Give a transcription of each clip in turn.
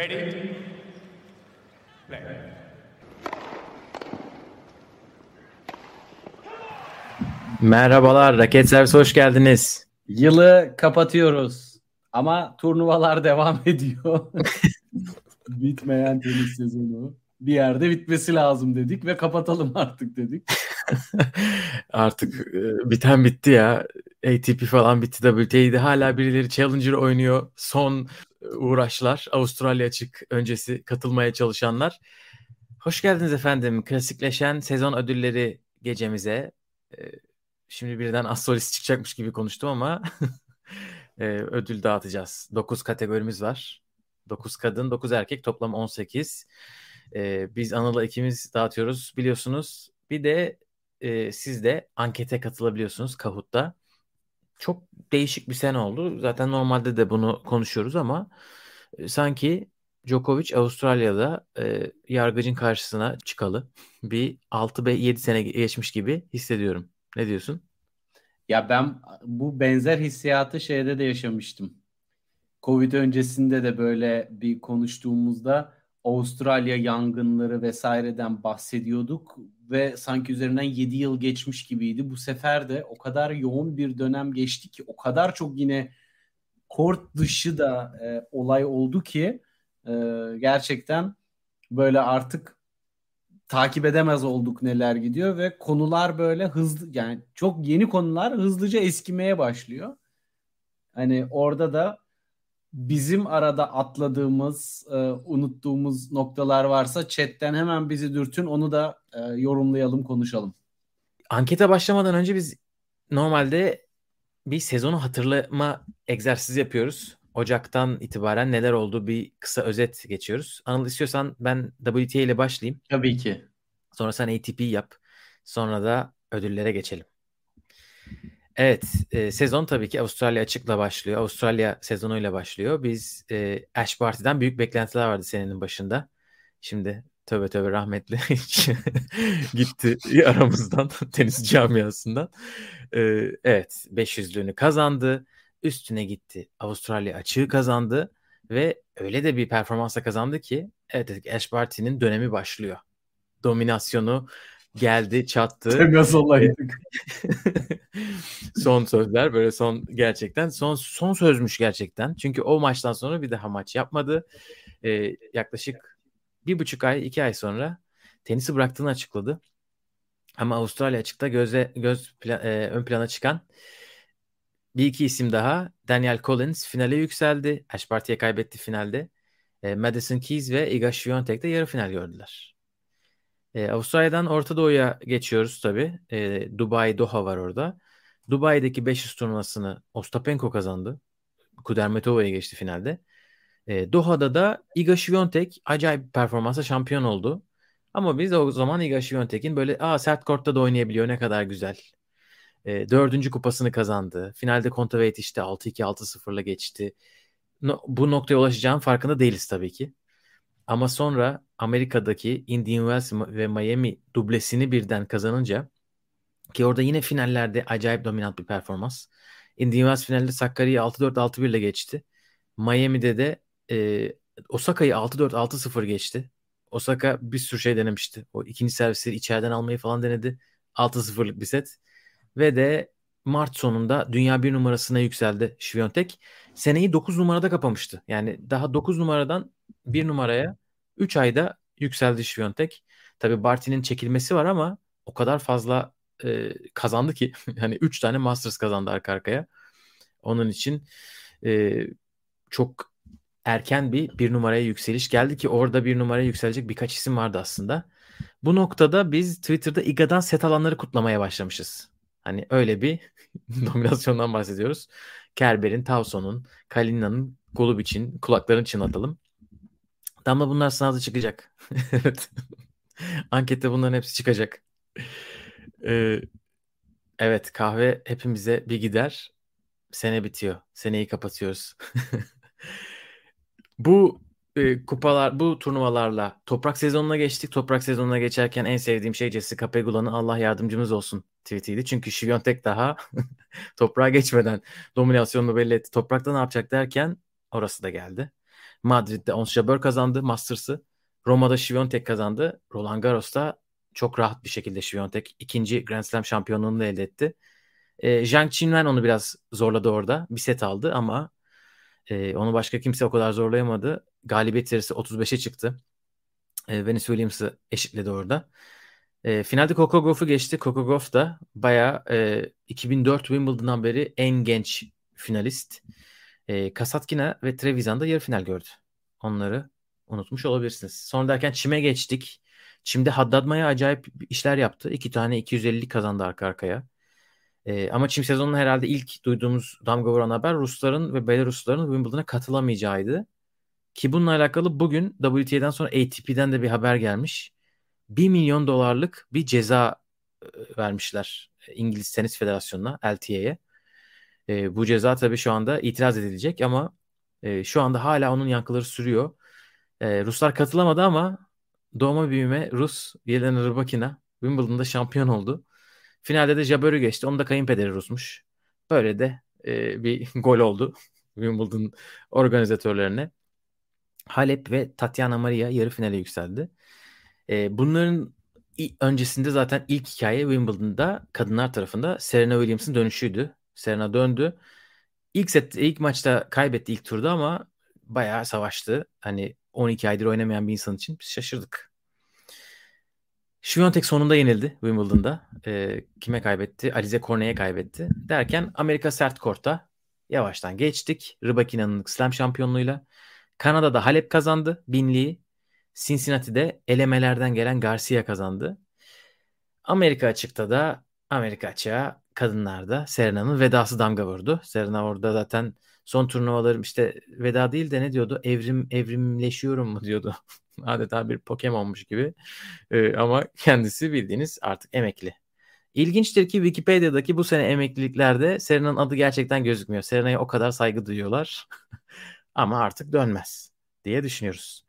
Ready? Play. Merhabalar, Raket Servis hoş geldiniz. Yılı kapatıyoruz ama turnuvalar devam ediyor. Bitmeyen tenis sezonu. Bir yerde bitmesi lazım dedik ve kapatalım artık dedik. Artık e, biten bitti ya. ATP falan bitti, WTA'de hala birileri Challenger oynuyor. Son e, uğraşlar, Avustralya açık öncesi katılmaya çalışanlar. Hoş geldiniz efendim. Klasikleşen sezon ödülleri gecemize. E, Şimdi birden Assolis çıkacakmış gibi konuştum ama e, ödül dağıtacağız. 9 kategorimiz var. 9 kadın, 9 erkek toplam 18. E, biz Anıl'la ikimiz dağıtıyoruz biliyorsunuz. Bir de siz de ankete katılabiliyorsunuz Kahoot'ta. Çok değişik bir sene oldu. Zaten normalde de bunu konuşuyoruz ama e, sanki Djokovic Avustralya'da e, yargıcın karşısına çıkalı bir 6 ve 7 sene geçmiş gibi hissediyorum. Ne diyorsun? Ya ben bu benzer hissiyatı şeyde de yaşamıştım. Covid öncesinde de böyle bir konuştuğumuzda Avustralya yangınları vesaireden bahsediyorduk ve sanki üzerinden 7 yıl geçmiş gibiydi. Bu sefer de o kadar yoğun bir dönem geçti ki o kadar çok yine kort dışı da e, olay oldu ki e, gerçekten böyle artık takip edemez olduk neler gidiyor ve konular böyle hızlı yani çok yeni konular hızlıca eskimeye başlıyor. Hani orada da bizim arada atladığımız, e, unuttuğumuz noktalar varsa chatten hemen bizi dürtün onu da e, yorumlayalım, konuşalım. Ankete başlamadan önce biz normalde bir sezonu hatırlama egzersizi yapıyoruz. Ocaktan itibaren neler oldu bir kısa özet geçiyoruz. Anıl istiyorsan ben WTA ile başlayayım. Tabii ki. Sonra sen ATP yap. Sonra da ödüllere geçelim. Evet, e, sezon tabii ki Avustralya açıkla başlıyor. Avustralya sezonuyla başlıyor. Biz e, Ash Barty'den büyük beklentiler vardı senenin başında. Şimdi tövbe tövbe rahmetli gitti aramızdan tenis camiasından. E, evet, 500'lüğünü kazandı. Üstüne gitti. Avustralya açığı kazandı ve öyle de bir performansla kazandı ki evet Ash Barty'nin dönemi başlıyor. Dominasyonu geldi çattı. Temas olaydık. son sözler böyle son gerçekten son son sözmüş gerçekten. Çünkü o maçtan sonra bir daha maç yapmadı. Ee, yaklaşık bir buçuk ay iki ay sonra tenisi bıraktığını açıkladı. Ama Avustralya açıkta göze göz plan, e, ön plana çıkan bir iki isim daha. Daniel Collins finale yükseldi. Ash Barty'ye kaybetti finalde. E, Madison Keys ve Iga Swiatek de yarı final gördüler. E, Avustralya'dan Orta Doğu'ya geçiyoruz tabii. E, Dubai, Doha var orada. Dubai'deki 500 turnuvasını Ostapenko kazandı. Kudermetova'ya geçti finalde. E, Doha'da da Iga Swiatek acayip performansa şampiyon oldu. Ama biz o zaman Iga Swiatek'in böyle aa sert kortta da oynayabiliyor ne kadar güzel. E, dördüncü kupasını kazandı. Finalde Kontaveit işte 6-2 6-0'la geçti. No, bu noktaya ulaşacağın farkında değiliz tabii ki. Ama sonra Amerika'daki Indian Wells ve Miami dublesini birden kazanınca ki orada yine finallerde acayip dominant bir performans. Indian Wells finalde Sakarya'yı 6-4 6-1 ile geçti. Miami'de de e, Osaka'yı 6-4 6-0 geçti. Osaka bir sürü şey denemişti. O ikinci servisleri içeriden almayı falan denedi. 6-0'lık bir set. Ve de Mart sonunda dünya bir numarasına yükseldi Şviyontek. Seneyi 9 numarada kapamıştı. Yani daha 9 numaradan bir numaraya 3 ayda yükseldi Şviyontek. Tabi Barty'nin çekilmesi var ama o kadar fazla e, kazandı ki hani 3 tane Masters kazandı arka arkaya. Onun için e, çok erken bir bir numaraya yükseliş geldi ki orada bir numaraya yükselecek birkaç isim vardı aslında. Bu noktada biz Twitter'da Iga'dan set alanları kutlamaya başlamışız. Hani öyle bir dominasyondan bahsediyoruz. Kerber'in, Tavson'un, Kalina'nın, Golubic'in kulaklarını çınlatalım. Damla bunlar sınavda çıkacak. evet. Ankette bunların hepsi çıkacak. Ee, evet kahve hepimize bir gider. Sene bitiyor. Seneyi kapatıyoruz. bu e, kupalar, bu turnuvalarla toprak sezonuna geçtik. Toprak sezonuna geçerken en sevdiğim şey Jessica Pegula'nın Allah yardımcımız olsun tweetiydi. Çünkü Şiviyontek daha toprağa geçmeden dominasyonunu belli etti. Toprakta ne yapacak derken orası da geldi. Madrid'de Ons Jabeur kazandı Masters'ı. Roma'da Świątek kazandı. Roland Garros'ta çok rahat bir şekilde Świątek ikinci Grand Slam şampiyonluğunu elde etti. E, Zhang Qinwen onu biraz zorladı orada. Bir set aldı ama e, onu başka kimse o kadar zorlayamadı. Galibiyet serisi 35'e çıktı. E, Venus Williams'ı eşitledi orada. E, finalde Coco Gauff'u geçti. Coco Gauff da bayağı e, 2004 Wimbledon'dan beri en genç finalist. E, Kasatkina ve Trevisan da yarı final gördü. Onları unutmuş olabilirsiniz. Sonra derken çime geçtik. Çim'de Haddad Maya acayip işler yaptı. İki tane 250 kazandı arka arkaya. E, ama çim sezonunun herhalde ilk duyduğumuz damga vuran haber Rusların ve Belarusların Wimbledon'a katılamayacağıydı. Ki bununla alakalı bugün WTA'dan sonra ATP'den de bir haber gelmiş. 1 milyon dolarlık bir ceza e, vermişler İngiliz Tenis Federasyonu'na, LTA'ye. E, bu ceza tabii şu anda itiraz edilecek ama e, şu anda hala onun yankıları sürüyor. E, Ruslar katılamadı ama doğma büyüme Rus Yelena Rybakina Wimbledon'da şampiyon oldu. Finalde de Jabber'ı geçti. Onun da kayınpederi Rusmuş. Böyle de e, bir gol oldu Wimbledon organizatörlerine. Halep ve Tatiana Maria yarı finale yükseldi. E, bunların öncesinde zaten ilk hikaye Wimbledon'da kadınlar tarafında Serena Williams'ın dönüşüydü. Serena döndü. İlk set, ilk maçta kaybetti ilk turda ama bayağı savaştı. Hani 12 aydır oynamayan bir insan için biz şaşırdık. Świątek sonunda yenildi Wimbledon'da. E, kime kaybetti? Alize Cornet'e kaybetti. Derken Amerika sert korta yavaştan geçtik. Rybakina'nın slam şampiyonluğuyla. Kanada'da Halep kazandı binliği. Cincinnati'de elemelerden gelen Garcia kazandı. Amerika açıkta da Amerika açığa kadınlarda Serena'nın vedası damga vurdu. Serena orada zaten son turnuvalarım işte veda değil de ne diyordu? Evrim evrimleşiyorum mu diyordu. Adeta bir Pokemon'muş gibi. Ee, ama kendisi bildiğiniz artık emekli. İlginçtir ki Wikipedia'daki bu sene emekliliklerde Serena'nın adı gerçekten gözükmüyor. Serena'ya o kadar saygı duyuyorlar. ama artık dönmez diye düşünüyoruz.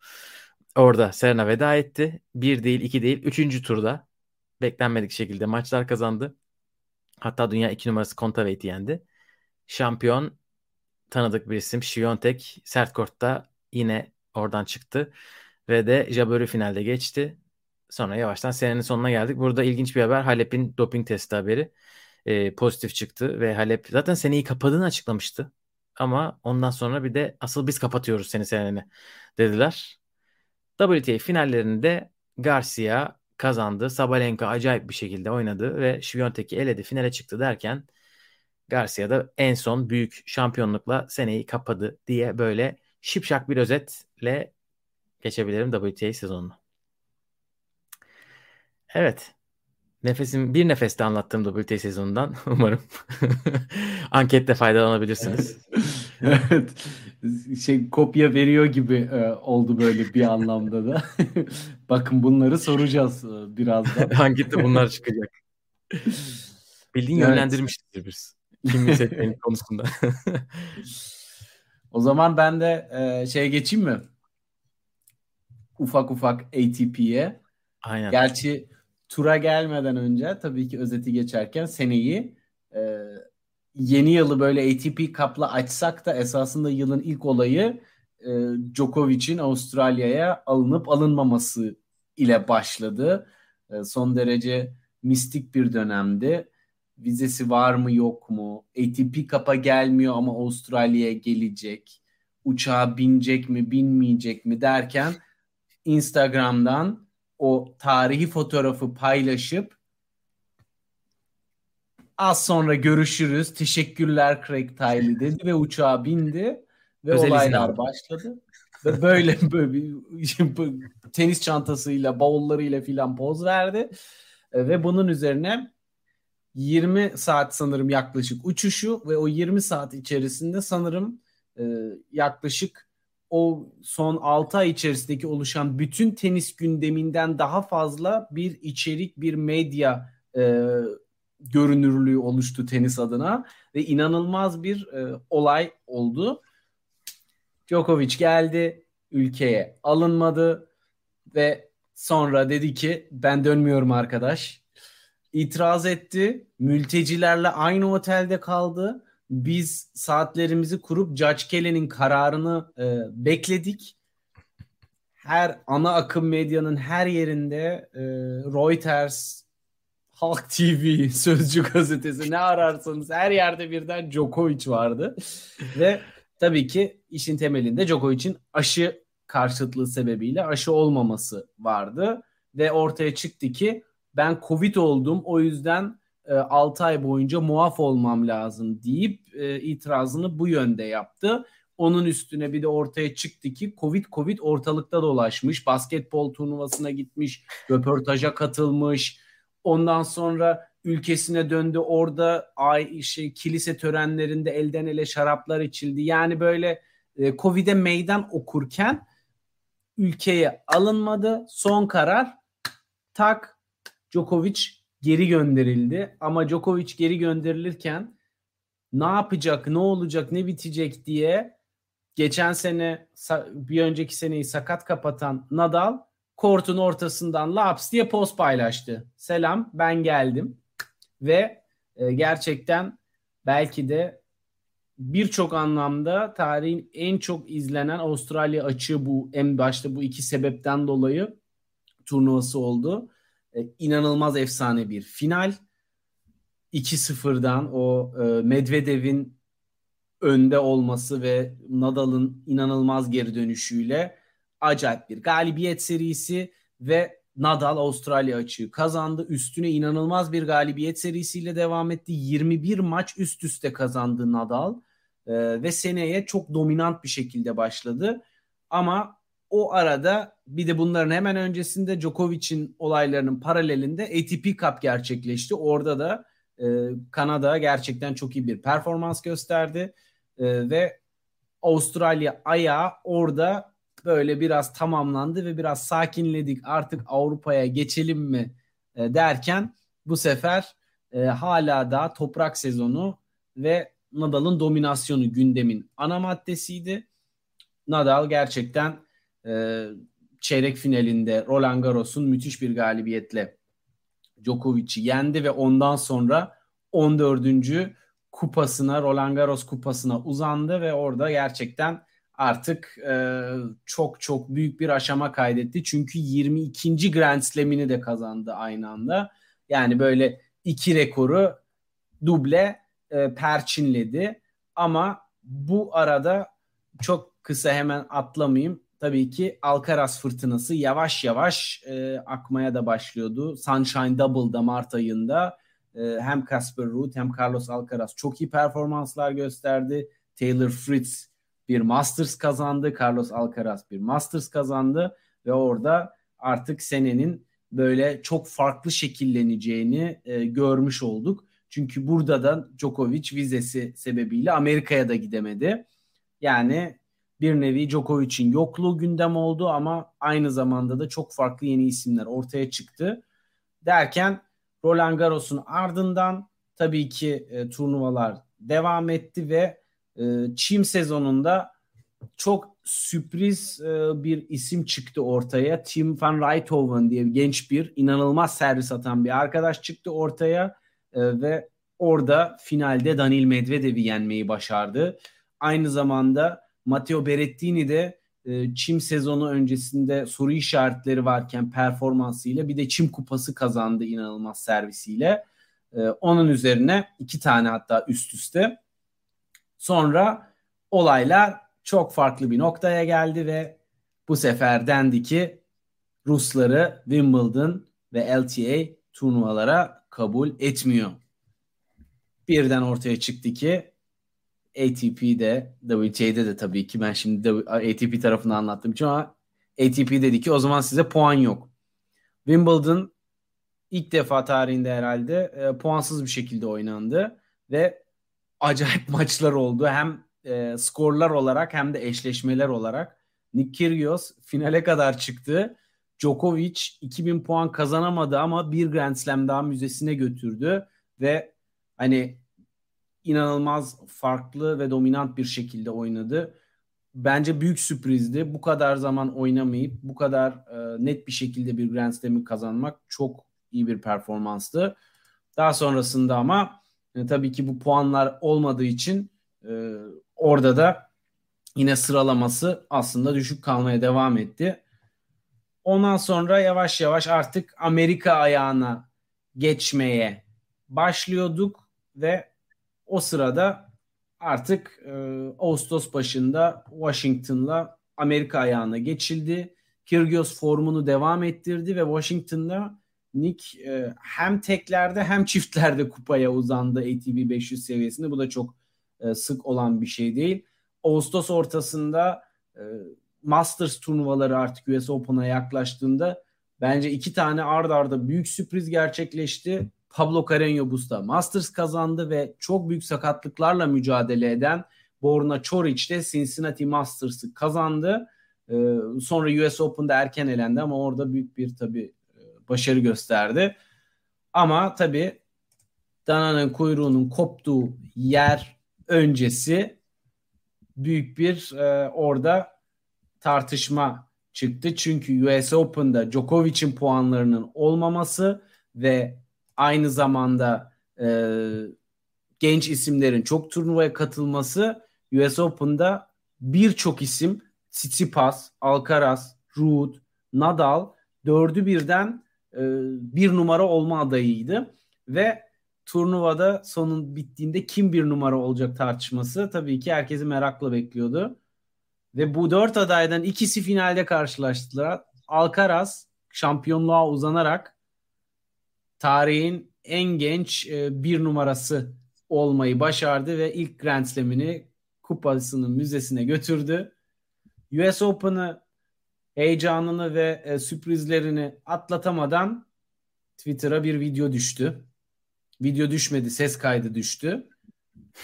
Orada Serena veda etti. Bir değil, iki değil, üçüncü turda beklenmedik şekilde maçlar kazandı. Hatta dünya iki numarası Kontaveit yendi. Şampiyon tanıdık bir isim Şiyontek sert kortta yine oradan çıktı ve de Jabber'ı finalde geçti. Sonra yavaştan senenin sonuna geldik. Burada ilginç bir haber. Halep'in doping testi haberi e, pozitif çıktı ve Halep zaten seneyi kapadığını açıklamıştı. Ama ondan sonra bir de asıl biz kapatıyoruz seni seneni dediler. WTA finallerinde Garcia kazandı. Sabalenka acayip bir şekilde oynadı ve Świątek'i eledi finale çıktı derken Garcia da en son büyük şampiyonlukla seneyi kapadı diye böyle şipşak bir özetle geçebilirim WTA sezonunu. Evet. Nefesim bir nefeste anlattığım WTA sezonundan umarım ankette faydalanabilirsiniz. evet. Şey kopya veriyor gibi e, oldu böyle bir anlamda da. Bakın bunları soracağız e, birazdan. Ankette bunlar çıkacak. Bildiğin evet. yönlendirmişizdir biz. Kim seçmenin konusunda. o zaman ben de e, şeye geçeyim mi? Ufak ufak ATP'ye. Aynen. Gerçi tura gelmeden önce tabii ki özeti geçerken seneyi e, yeni yılı böyle ATP Cup'la açsak da esasında yılın ilk olayı e, Djokovic'in Avustralya'ya alınıp alınmaması ile başladı. E, son derece mistik bir dönemdi. Vizesi var mı yok mu? ATP Cup'a gelmiyor ama Avustralya'ya gelecek. Uçağa binecek mi binmeyecek mi derken Instagram'dan o tarihi fotoğrafı paylaşıp az sonra görüşürüz. Teşekkürler Craig Tiley dedi ve uçağa bindi ve Özel olaylar başladı. Ve böyle, böyle bir, tenis çantasıyla, bavullarıyla filan poz verdi. Ve bunun üzerine 20 saat sanırım yaklaşık uçuşu ve o 20 saat içerisinde sanırım e, yaklaşık o son 6 ay içerisindeki oluşan bütün tenis gündeminden daha fazla bir içerik, bir medya e, görünürlüğü oluştu tenis adına ve inanılmaz bir e, olay oldu. Djokovic geldi, ülkeye alınmadı ve sonra dedi ki ben dönmüyorum arkadaş. İtiraz etti. Mültecilerle aynı otelde kaldı biz saatlerimizi kurup Judge Kelly'nin kararını e, bekledik. Her ana akım medyanın her yerinde e, Reuters, Halk TV, Sözcü gazetesi ne ararsanız her yerde birden Djokovic vardı. Ve tabii ki işin temelinde Djokovic'in aşı karşıtlığı sebebiyle aşı olmaması vardı. Ve ortaya çıktı ki ben Covid oldum o yüzden e, 6 ay boyunca muaf olmam lazım deyip e, itirazını bu yönde yaptı. Onun üstüne bir de ortaya çıktı ki Covid Covid ortalıkta dolaşmış. Basketbol turnuvasına gitmiş, röportaja katılmış. Ondan sonra ülkesine döndü. Orada ay şey kilise törenlerinde elden ele şaraplar içildi. Yani böyle e, Covid'e meydan okurken ülkeye alınmadı. Son karar tak Djokovic geri gönderildi. Ama Djokovic geri gönderilirken ne yapacak, ne olacak, ne bitecek diye geçen sene bir önceki seneyi sakat kapatan Nadal kortun ortasından laps diye post paylaştı. Selam ben geldim ve e, gerçekten belki de birçok anlamda tarihin en çok izlenen Avustralya açığı bu en başta bu iki sebepten dolayı turnuvası oldu. E, inanılmaz efsane bir final. 2-0'dan o e, Medvedev'in önde olması ve Nadal'ın inanılmaz geri dönüşüyle acayip bir galibiyet serisi ve Nadal Avustralya açığı kazandı. Üstüne inanılmaz bir galibiyet serisiyle devam etti. 21 maç üst üste kazandı Nadal ee, ve seneye çok dominant bir şekilde başladı. Ama o arada bir de bunların hemen öncesinde Djokovic'in olaylarının paralelinde ATP Cup gerçekleşti. Orada da e, Kanada gerçekten çok iyi bir performans gösterdi e, ve Avustralya ayağı orada böyle biraz tamamlandı ve biraz sakinledik artık Avrupa'ya geçelim mi e, derken bu sefer e, hala daha toprak sezonu ve Nadal'ın dominasyonu gündemin ana maddesiydi. Nadal gerçekten e, çeyrek finalinde Roland Garros'un müthiş bir galibiyetle Djokovic'i yendi ve ondan sonra 14. kupasına Roland Garros kupasına uzandı ve orada gerçekten artık e, çok çok büyük bir aşama kaydetti. Çünkü 22. Grand Slam'ini de kazandı aynı anda. Yani böyle iki rekoru duble e, perçinledi. Ama bu arada çok kısa hemen atlamayayım. Tabii ki Alcaraz fırtınası yavaş yavaş e, akmaya da başlıyordu. Sunshine Double'da Mart ayında e, hem Casper Ruud hem Carlos Alcaraz çok iyi performanslar gösterdi. Taylor Fritz bir Masters kazandı. Carlos Alcaraz bir Masters kazandı ve orada artık senenin böyle çok farklı şekilleneceğini e, görmüş olduk. Çünkü burada da Djokovic vizesi sebebiyle Amerika'ya da gidemedi. Yani bir nevi Djokovic'in yokluğu gündem oldu ama aynı zamanda da çok farklı yeni isimler ortaya çıktı. Derken Roland Garros'un ardından tabii ki e, turnuvalar devam etti ve e, çim sezonunda çok sürpriz e, bir isim çıktı ortaya. Tim van Rijthoven diye genç bir inanılmaz servis atan bir arkadaş çıktı ortaya e, ve orada finalde Daniil Medvedev'i yenmeyi başardı. Aynı zamanda Matteo Berrettini de e, çim sezonu öncesinde soru işaretleri varken performansıyla bir de çim kupası kazandı inanılmaz servisiyle. E, onun üzerine iki tane hatta üst üste. Sonra olaylar çok farklı bir noktaya geldi ve bu sefer dendi ki Rusları Wimbledon ve LTA turnuvalara kabul etmiyor. Birden ortaya çıktı ki ATP'de, WTA'de de tabii ki ben şimdi ATP tarafını anlattım için ama ATP dedi ki o zaman size puan yok. Wimbledon ilk defa tarihinde herhalde e, puansız bir şekilde oynandı ve acayip maçlar oldu. Hem e, skorlar olarak hem de eşleşmeler olarak. Nick Kyrgios finale kadar çıktı. Djokovic 2000 puan kazanamadı ama bir Grand Slam daha müzesine götürdü ve hani inanılmaz farklı ve dominant bir şekilde oynadı. Bence büyük sürprizdi. Bu kadar zaman oynamayıp bu kadar e, net bir şekilde bir Grand Slam'i kazanmak çok iyi bir performanstı. Daha sonrasında ama Yani tabii ki bu puanlar olmadığı için e, orada da yine sıralaması aslında düşük kalmaya devam etti. Ondan sonra yavaş yavaş artık Amerika ayağına geçmeye başlıyorduk ve o sırada artık e, Ağustos başında Washington'la Amerika ayağına geçildi. Kyrgios formunu devam ettirdi ve Washington'da Nick e, hem teklerde hem çiftlerde kupaya uzandı ATP 500 seviyesinde. Bu da çok e, sık olan bir şey değil. Ağustos ortasında e, Masters turnuvaları artık US Open'a yaklaştığında bence iki tane ard arda büyük sürpriz gerçekleşti. Pablo Carreño Busta Masters kazandı ve çok büyük sakatlıklarla mücadele eden Borna Çoric de Cincinnati Masters'ı kazandı. Ee, sonra US Open'da erken elendi ama orada büyük bir tabii e, başarı gösterdi. Ama tabii dananın kuyruğunun koptuğu yer öncesi büyük bir e, orada tartışma çıktı. Çünkü US Open'da Djokovic'in puanlarının olmaması ve aynı zamanda e, genç isimlerin çok turnuvaya katılması US Open'da birçok isim Tsitsipas, Alcaraz, Ruud, Nadal dördü birden e, bir numara olma adayıydı ve turnuvada sonun bittiğinde kim bir numara olacak tartışması tabii ki herkesi merakla bekliyordu. Ve bu dört adaydan ikisi finalde karşılaştılar. Alcaraz şampiyonluğa uzanarak tarihin en genç e, bir numarası olmayı başardı ve ilk Grand Slam'ini kupasının müzesine götürdü. US Open'ı heyecanını ve e, sürprizlerini atlatamadan Twitter'a bir video düştü. Video düşmedi, ses kaydı düştü.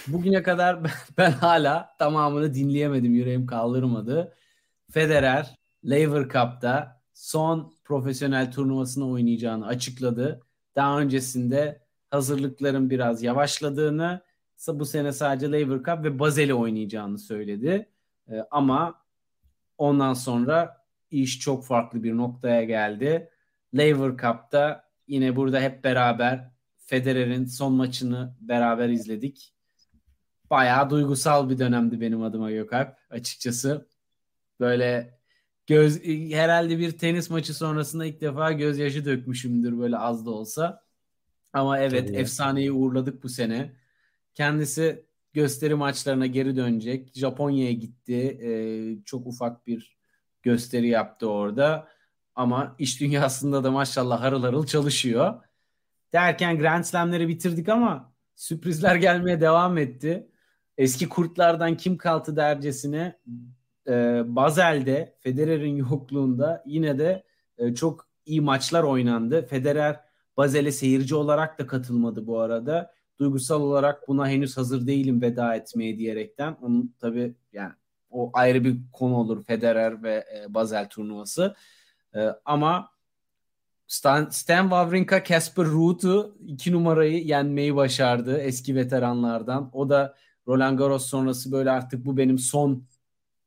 Bugüne kadar ben hala tamamını dinleyemedim, yüreğim kaldırmadı. Federer Lever Cup'ta son profesyonel turnuvasını oynayacağını açıkladı. Daha öncesinde hazırlıkların biraz yavaşladığını, bu sene sadece Lever Cup ve Basel'i oynayacağını söyledi. Ee, ama ondan sonra iş çok farklı bir noktaya geldi. Lever Cup'ta yine burada hep beraber Federer'in son maçını beraber izledik. Bayağı duygusal bir dönemdi benim adıma Gökalp açıkçası. Böyle göz herhalde bir tenis maçı sonrasında ilk defa gözyaşı dökmüşümdür böyle az da olsa. Ama evet Tabii efsaneyi uğurladık bu sene. Kendisi gösteri maçlarına geri dönecek. Japonya'ya gitti. Ee, çok ufak bir gösteri yaptı orada. Ama iş dünyasında da maşallah harıl harıl çalışıyor. Derken Grand Slam'leri bitirdik ama sürprizler gelmeye devam etti. Eski kurtlardan kim kaldı dercesine e, Bazel'de Federer'in yokluğunda yine de e, çok iyi maçlar oynandı. Federer Bazel'e seyirci olarak da katılmadı bu arada. Duygusal olarak buna henüz hazır değilim veda etmeye diyerekten. Onun tabii yani o ayrı bir konu olur Federer ve e, Basel turnuvası. E, ama Stan, Stan Wawrinka Casper Ruud'u iki numarayı yenmeyi başardı eski veteranlardan. O da Roland Garros sonrası böyle artık bu benim son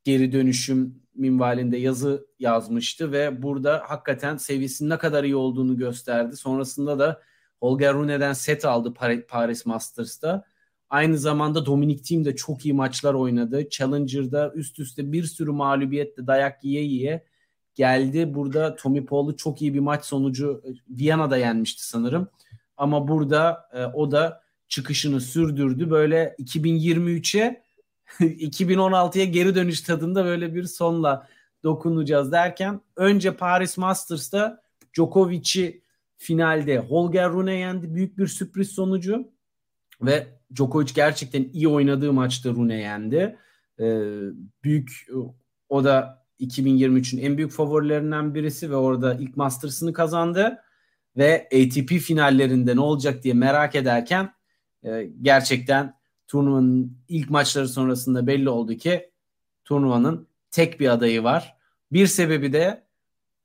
geri dönüşüm minvalinde yazı yazmıştı ve burada hakikaten seviyesinin ne kadar iyi olduğunu gösterdi. Sonrasında da Holger Rune'den set aldı Paris Masters'ta. Aynı zamanda Dominic Thiem de çok iyi maçlar oynadı. Challenger'da üst üste bir sürü mağlubiyetle dayak yiye yiye geldi. Burada Tommy Paul'u çok iyi bir maç sonucu Viyana'da yenmişti sanırım. Ama burada e, o da çıkışını sürdürdü. Böyle 2023'e 2016'ya geri dönüş tadında böyle bir sonla dokunacağız derken önce Paris Masters'ta Djokovic'i finalde Holger Rune yendi. Büyük bir sürpriz sonucu ve Djokovic gerçekten iyi oynadığı maçta Rune yendi. Ee, büyük o da 2023'ün en büyük favorilerinden birisi ve orada ilk Masters'ını kazandı ve ATP finallerinde ne olacak diye merak ederken e, gerçekten turnuvanın ilk maçları sonrasında belli oldu ki turnuvanın tek bir adayı var. Bir sebebi de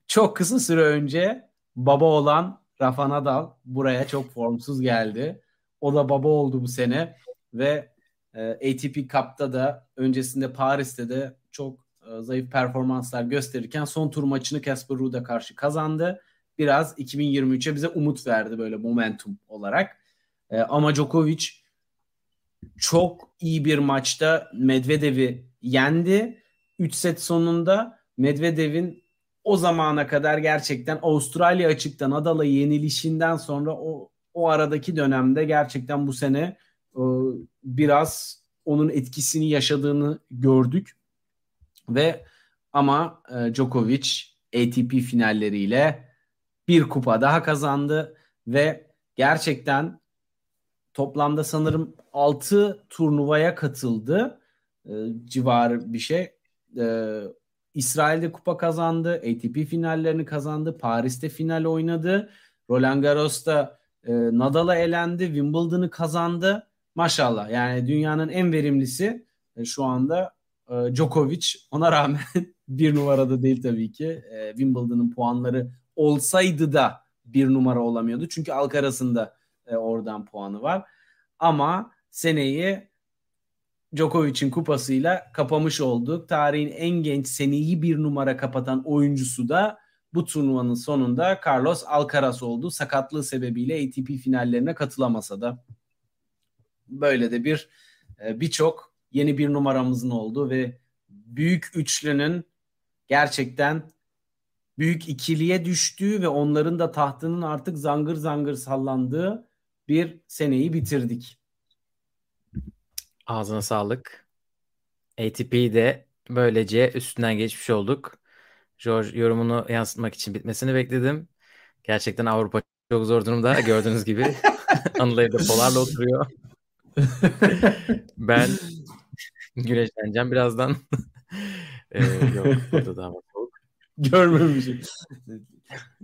çok kısa süre önce baba olan Rafa Nadal buraya çok formsuz geldi. O da baba oldu bu sene ve e, ATP Cup'ta da öncesinde Paris'te de çok e, zayıf performanslar gösterirken son tur maçını Casper Ruud'a karşı kazandı. Biraz 2023'e bize umut verdi böyle momentum olarak. E, ama Djokovic çok iyi bir maçta Medvedev'i yendi. 3 set sonunda Medvedev'in o zamana kadar gerçekten Avustralya açıktan Nadal'a yenilişinden sonra o o aradaki dönemde gerçekten bu sene e, biraz onun etkisini yaşadığını gördük. Ve ama e, Djokovic ATP finalleriyle bir kupa daha kazandı ve gerçekten toplamda sanırım 6 turnuvaya katıldı e, civarı bir şey. E, İsrail'de kupa kazandı, ATP finallerini kazandı, Paris'te final oynadı, Roland Garros'ta e, Nadal'a elendi, Wimbledon'ı kazandı. Maşallah yani dünyanın en verimlisi e, şu anda e, Djokovic. Ona rağmen bir numarada değil tabii ki. E, Wimbledon'ın puanları olsaydı da bir numara olamıyordu. Çünkü Alcaraz'ın da e, oradan puanı var. Ama seneyi Djokovic'in kupasıyla kapamış olduk. Tarihin en genç seneyi bir numara kapatan oyuncusu da bu turnuvanın sonunda Carlos Alcaraz oldu. Sakatlığı sebebiyle ATP finallerine katılamasa da böyle de bir e, birçok yeni bir numaramızın oldu ve büyük üçlünün gerçekten büyük ikiliye düştüğü ve onların da tahtının artık zangır zangır sallandığı bir seneyi bitirdik. Ağzına sağlık. ATP'yi de böylece üstünden geçmiş olduk. George yorumunu yansıtmak için bitmesini bekledim. Gerçekten Avrupa çok zor durumda. Gördüğünüz gibi Anıl evde polarla oturuyor. ben güneşleneceğim birazdan. ee, yok burada da hava soğuk. Görmemişim.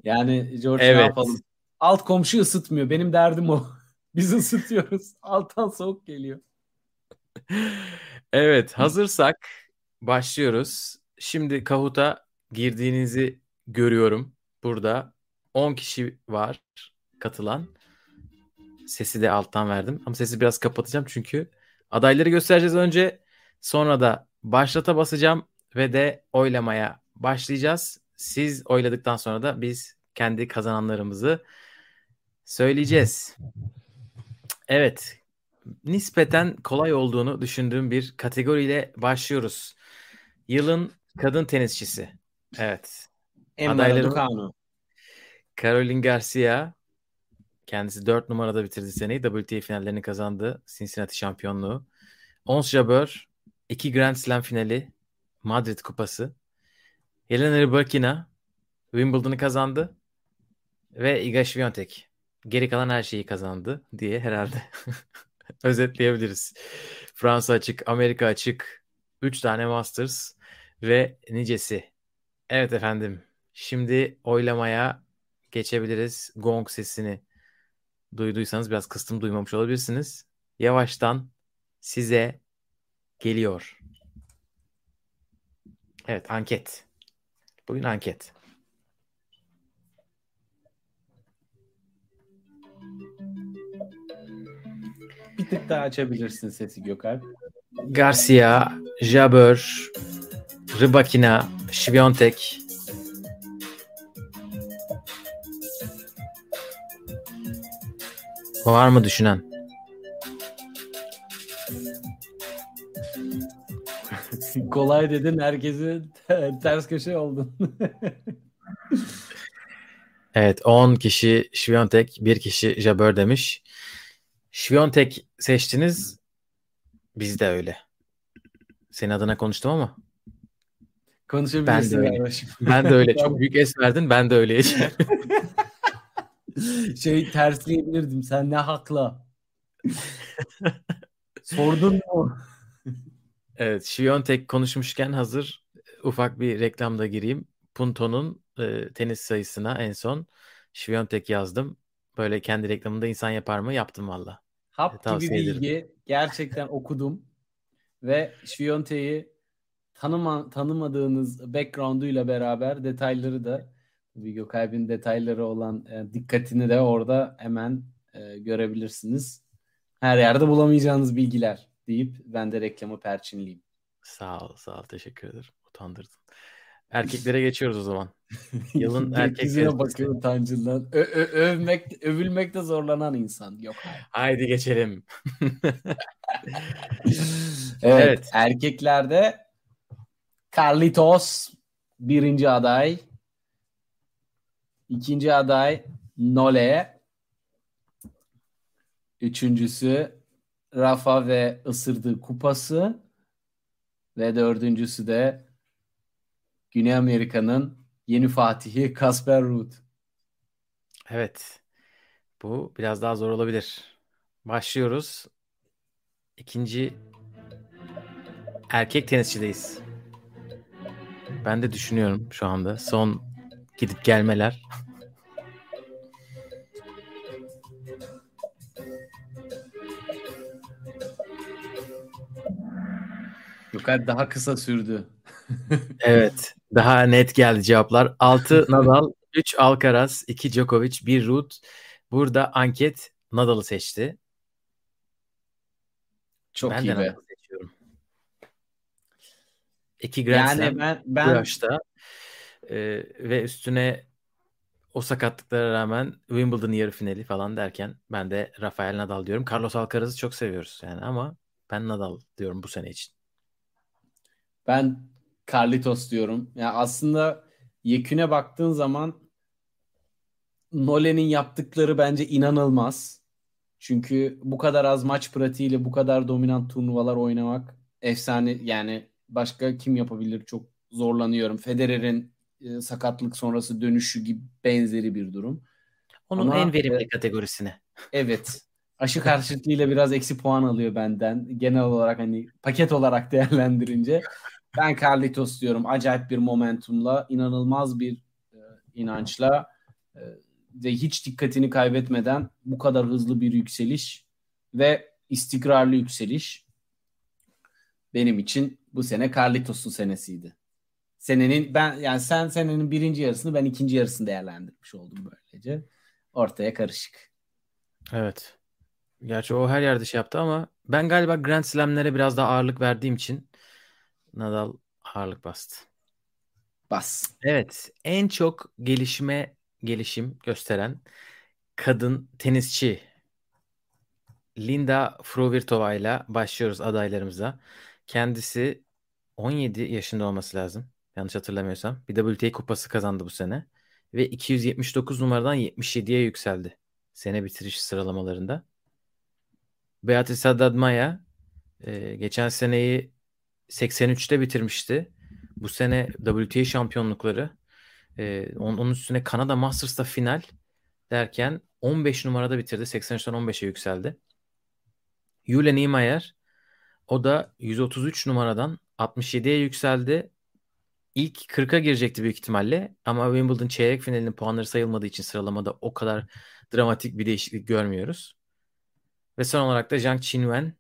Yani George evet. ne yapalım? Alt komşu ısıtmıyor. Benim derdim o. Biz ısıtıyoruz. Alttan soğuk geliyor. Evet hazırsak başlıyoruz. Şimdi Kahut'a girdiğinizi görüyorum. Burada 10 kişi var katılan. Sesi de alttan verdim. Ama sesi biraz kapatacağım çünkü adayları göstereceğiz önce. Sonra da başlata basacağım ve de oylamaya başlayacağız. Siz oyladıktan sonra da biz kendi kazananlarımızı söyleyeceğiz. Evet. Nispeten kolay olduğunu düşündüğüm bir kategoriyle başlıyoruz. Yılın kadın tenisçisi. Evet. Emma Raducanu. Caroline Garcia, Kendisi 4 numarada bitirdi seneyi. WTA finallerini kazandı. Cincinnati şampiyonluğu. Ons Jabeur 2 Grand Slam finali. Madrid kupası. Jelena Rybakina Wimbledon'ı kazandı. Ve Iga Świątek geri kalan her şeyi kazandı diye herhalde özetleyebiliriz. Fransa açık, Amerika açık, 3 tane Masters ve nicesi. Evet efendim. Şimdi oylamaya geçebiliriz. Gong sesini duyduysanız biraz kıstım duymamış olabilirsiniz. Yavaştan size geliyor. Evet anket. Bugün anket. Tık daha açabilirsin sesi Gökalp. Garcia, Jabeur, Rybakina, Świątek, Var mı düşünen? Kolay dedin herkesi ters köşe oldun. evet 10 kişi Şviyontek, 1 kişi Jabeur demiş. Şviyontek seçtiniz. Biz de öyle. Senin adına konuştum ama. Konuşabilirsin. Ben de öyle. Ben de öyle. Çok büyük es verdin. Ben de öyle. şey tersleyebilirdim. Sen ne hakla? Sordun mu? Evet, Şiyontek konuşmuşken hazır ufak bir reklamda gireyim. Punto'nun e, tenis sayısına en son Şiyontek yazdım. Böyle kendi reklamında insan yapar mı? Yaptım valla. Hap e, gibi bilgi gerçekten okudum ve Şiyontek'i tanıma, tanımadığınız background'uyla beraber detayları da Video kaybın detayları olan e, dikkatini de orada hemen e, görebilirsiniz. Her yerde bulamayacağınız bilgiler deyip ben de reklamı perçinleyeyim. Sağ ol, sağ ol. Teşekkür ederim. Utandırdın. Erkeklere geçiyoruz o zaman. Yılın erkek Gökyüzüne tenisçisi. bakıyor utancından. Ö- ö- övmek, övülmekte zorlanan insan. Yok hayır. Haydi geçelim. Evet, Evet. Erkeklerde Carlitos birinci aday. İkinci aday Nole. Üçüncüsü Rafa ve ısırdığı kupası. Ve dördüncüsü de Güney Amerika'nın yeni fatihi Kasper Ruud. Evet. Bu biraz daha zor olabilir. Başlıyoruz. İkinci erkek tenisçideyiz. Ben de düşünüyorum şu anda. Son gidip gelmeler. Yok daha kısa sürdü. Evet. Daha net geldi cevaplar. 6 Nadal, 3 Alcaraz, 2 Djokovic, 1 Ruud. Burada anket Nadal'ı seçti. Çok ben iyi de be. Nadal'ı seçiyorum. 2 Grand Yani Slam ben bu ben yaşta. Ee, ve üstüne o sakatlıklara rağmen Wimbledon yarı finali falan derken ben de Rafael Nadal diyorum. Carlos Alcaraz'ı çok seviyoruz yani ama ben Nadal diyorum bu sene için. Ben Carlitos diyorum. Ya aslında yeküne baktığın zaman Nole'nin yaptıkları bence inanılmaz. Çünkü bu kadar az maç pratiğiyle bu kadar dominant turnuvalar oynamak efsane yani başka kim yapabilir çok zorlanıyorum. Federer'in e, sakatlık sonrası dönüşü gibi benzeri bir durum. Onun Ama, en verimli e, kategorisine. Evet. Aşı karşıtlığıyla biraz eksi puan alıyor benden. Genel olarak hani paket olarak değerlendirince. Ben Carlitos diyorum. Acayip bir momentumla, inanılmaz bir e, inançla e, ve hiç dikkatini kaybetmeden bu kadar hızlı bir yükseliş ve istikrarlı yükseliş benim için bu sene Carlitos'un senesiydi. Senenin ben yani sen senenin birinci yarısını ben ikinci yarısını değerlendirmiş oldum böylece. Ortaya karışık. Evet. Gerçi o her yerde şey yaptı ama ben galiba Grand Slam'lere biraz daha ağırlık verdiğim için Nadal ağırlık bastı. Bas. Evet, en çok gelişme gelişim gösteren kadın tenisçi Linda Fruhvirtova ile başlıyoruz adaylarımıza. Kendisi 17 yaşında olması lazım. Yanlış hatırlamıyorsam. Bir WTA kupası kazandı bu sene ve 279 numaradan 77'ye yükseldi sene bitiriş sıralamalarında. Beatrice Haddad Maia e, geçen seneyi 83'te bitirmişti. Bu sene WTA şampiyonlukları e, onun, üstüne Kanada Masters'ta final derken 15 numarada bitirdi. 83'ten 15'e yükseldi. Yulia Niemeyer o da 133 numaradan 67'ye yükseldi. İlk 40'a girecekti büyük ihtimalle ama Wimbledon çeyrek finalinin puanları sayılmadığı için sıralamada o kadar dramatik bir değişiklik görmüyoruz. Ve son olarak da Zhang Qinwen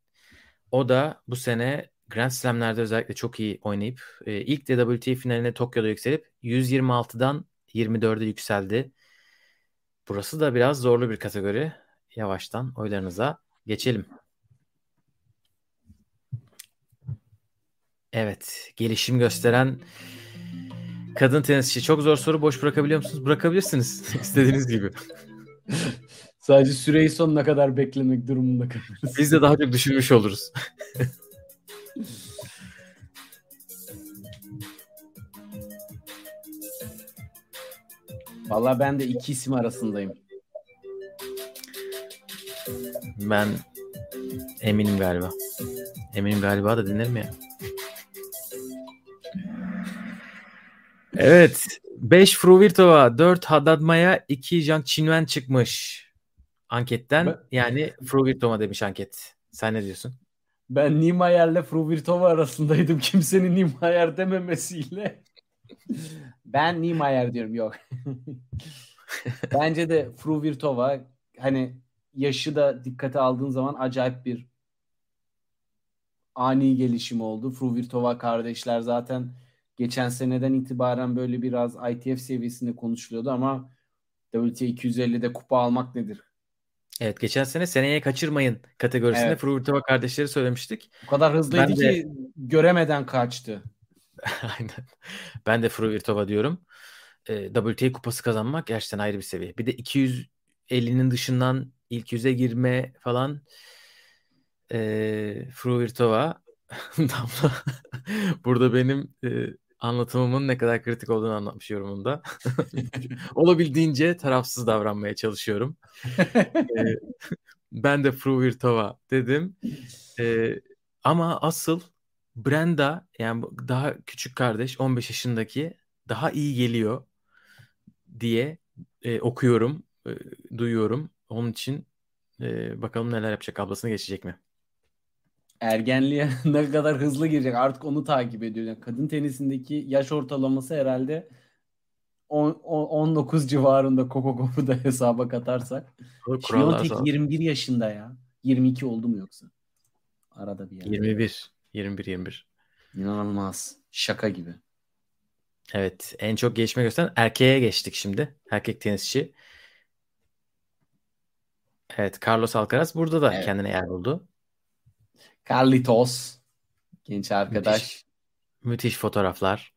o da bu sene Grand Slam'lerde özellikle çok iyi oynayıp e, ilk WTA finaline Tokyo'da yükselip 126'dan 24'e yükseldi. Burası da biraz zorlu bir kategori. Yavaştan oylarınıza geçelim. Evet, gelişim gösteren kadın tenisçi. Çok zor soru. Boş bırakabiliyor musunuz? Bırakabilirsiniz. İstediğiniz gibi. Sadece süreyi sonuna kadar beklemek durumunda kalırız. Biz de daha çok düşünmüş oluruz. Vallahi ben de iki isim arasındayım. Ben eminim galiba. Eminim galiba da dinlerim ya. Evet. 5 Fruvirtova, 4 Haddad Maya, 2 Zhang Qinwen çıkmış anketten. Ben- Yani Fruvirtova demiş anket. Sen ne diyorsun? Ben Niemeyer'le Fruvirtova arasındaydım. Kimsenin Niemeyer dememesiyle. ben Niemeyer diyorum yok. Bence de Fruvirtova hani yaşı da dikkate aldığın zaman acayip bir ani gelişim oldu. Fruvirtova kardeşler zaten geçen seneden itibaren böyle biraz ITF seviyesinde konuşuluyordu ama WTA 250'de kupa almak nedir? Evet geçen sene seneye kaçırmayın kategorisinde Evet. Fruvirtova kardeşleri söylemiştik. O kadar hızlıydı Ben de- ki göremeden kaçtı. Aynen. Ben de Fruvirtova diyorum. e, WTA kupası kazanmak gerçekten ayrı bir seviye. Bir de 250'nin dışından ilk yüze girme falan e, Fruvirtova Damla burada benim e, anlatımımın ne kadar kritik olduğunu anlatmış yorumunda. Olabildiğince tarafsız davranmaya çalışıyorum. ben de Fruvirtova dedim. Ama asıl Brenda yani daha küçük kardeş 15 yaşındaki daha iyi geliyor diye e, okuyorum, e, duyuyorum. Onun için e, bakalım neler yapacak ablasını geçecek mi? Ergenliğe ne kadar hızlı girecek artık onu takip ediyor. Yani kadın tenisindeki yaş ortalaması herhalde 10, 19 civarında Coco Gauff'u da hesaba katarsak. Şiyontek 21 yaşında ya. 22 oldu mu yoksa? Arada bir yerde. 21. 21 21. İnanılmaz. Şaka gibi. Evet. En çok gelişme gösteren erkeğe geçtik şimdi. Erkek tenisçi. Evet. Carlos Alcaraz burada da evet. kendine yer buldu. Carlitos. Genç arkadaş. Müthiş, müthiş fotoğraflar.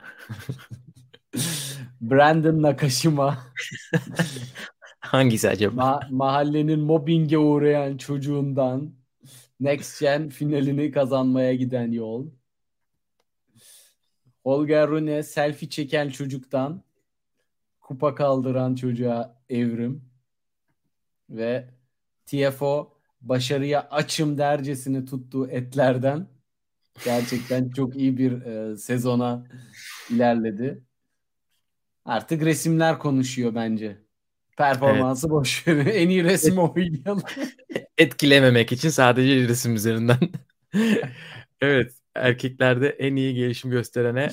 Brandon Nakashima. Hangisi acaba? Ma- mahallenin mobbinge uğrayan çocuğundan Next Gen finalini kazanmaya giden yol. Holger Rune selfie çeken çocuktan kupa kaldıran çocuğa evrim ve TFO başarıya açım dercesini tuttuğu etlerden gerçekten çok iyi bir e, sezona ilerledi. Artık resimler konuşuyor bence. Performansı evet. boş en iyi resim oynayalım. Etkilememek için sadece resim üzerinden. evet. Erkeklerde en iyi gelişim gösterene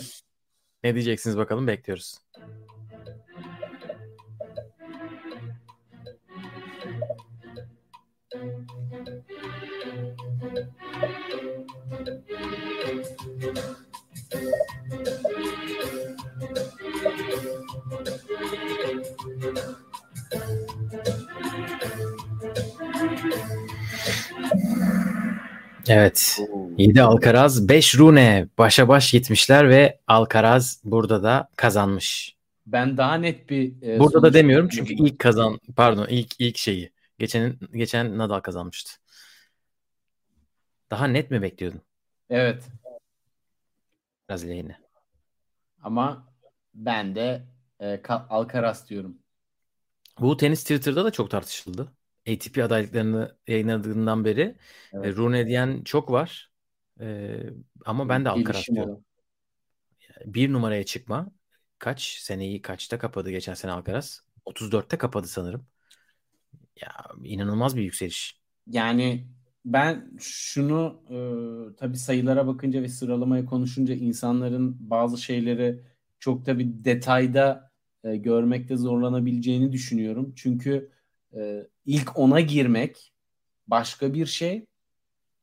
ne diyeceksiniz bakalım bekliyoruz. Evet. 7 Alcaraz, 5 Rune başa baş gitmişler ve Alcaraz burada da kazanmış. Ben daha net bir e, Burada da demiyorum çünkü ilk kazan pardon ilk ilk şeyi geçen geçen Nadal kazanmıştı. Daha net mi bekliyordun? Evet. Biraz lehine. Ama ben de e, Alcaraz diyorum. Bu tenis Twitter'da da çok tartışıldı. ATP adaylıklarını yayınladığından beri e, evet. Rune diyen çok var. Ee, ama ben de Alcaraz diyorum. Bir numaraya çıkma. Kaç seneyi kaçta kapadı geçen sene Alcaraz? 34'te kapadı sanırım. Ya inanılmaz bir yükseliş. Yani ben şunu e, tabii sayılara bakınca ve sıralamaya konuşunca insanların bazı şeyleri çok tabii detayda e, görmekte zorlanabileceğini düşünüyorum. Çünkü e, ilk ona girmek başka bir şey.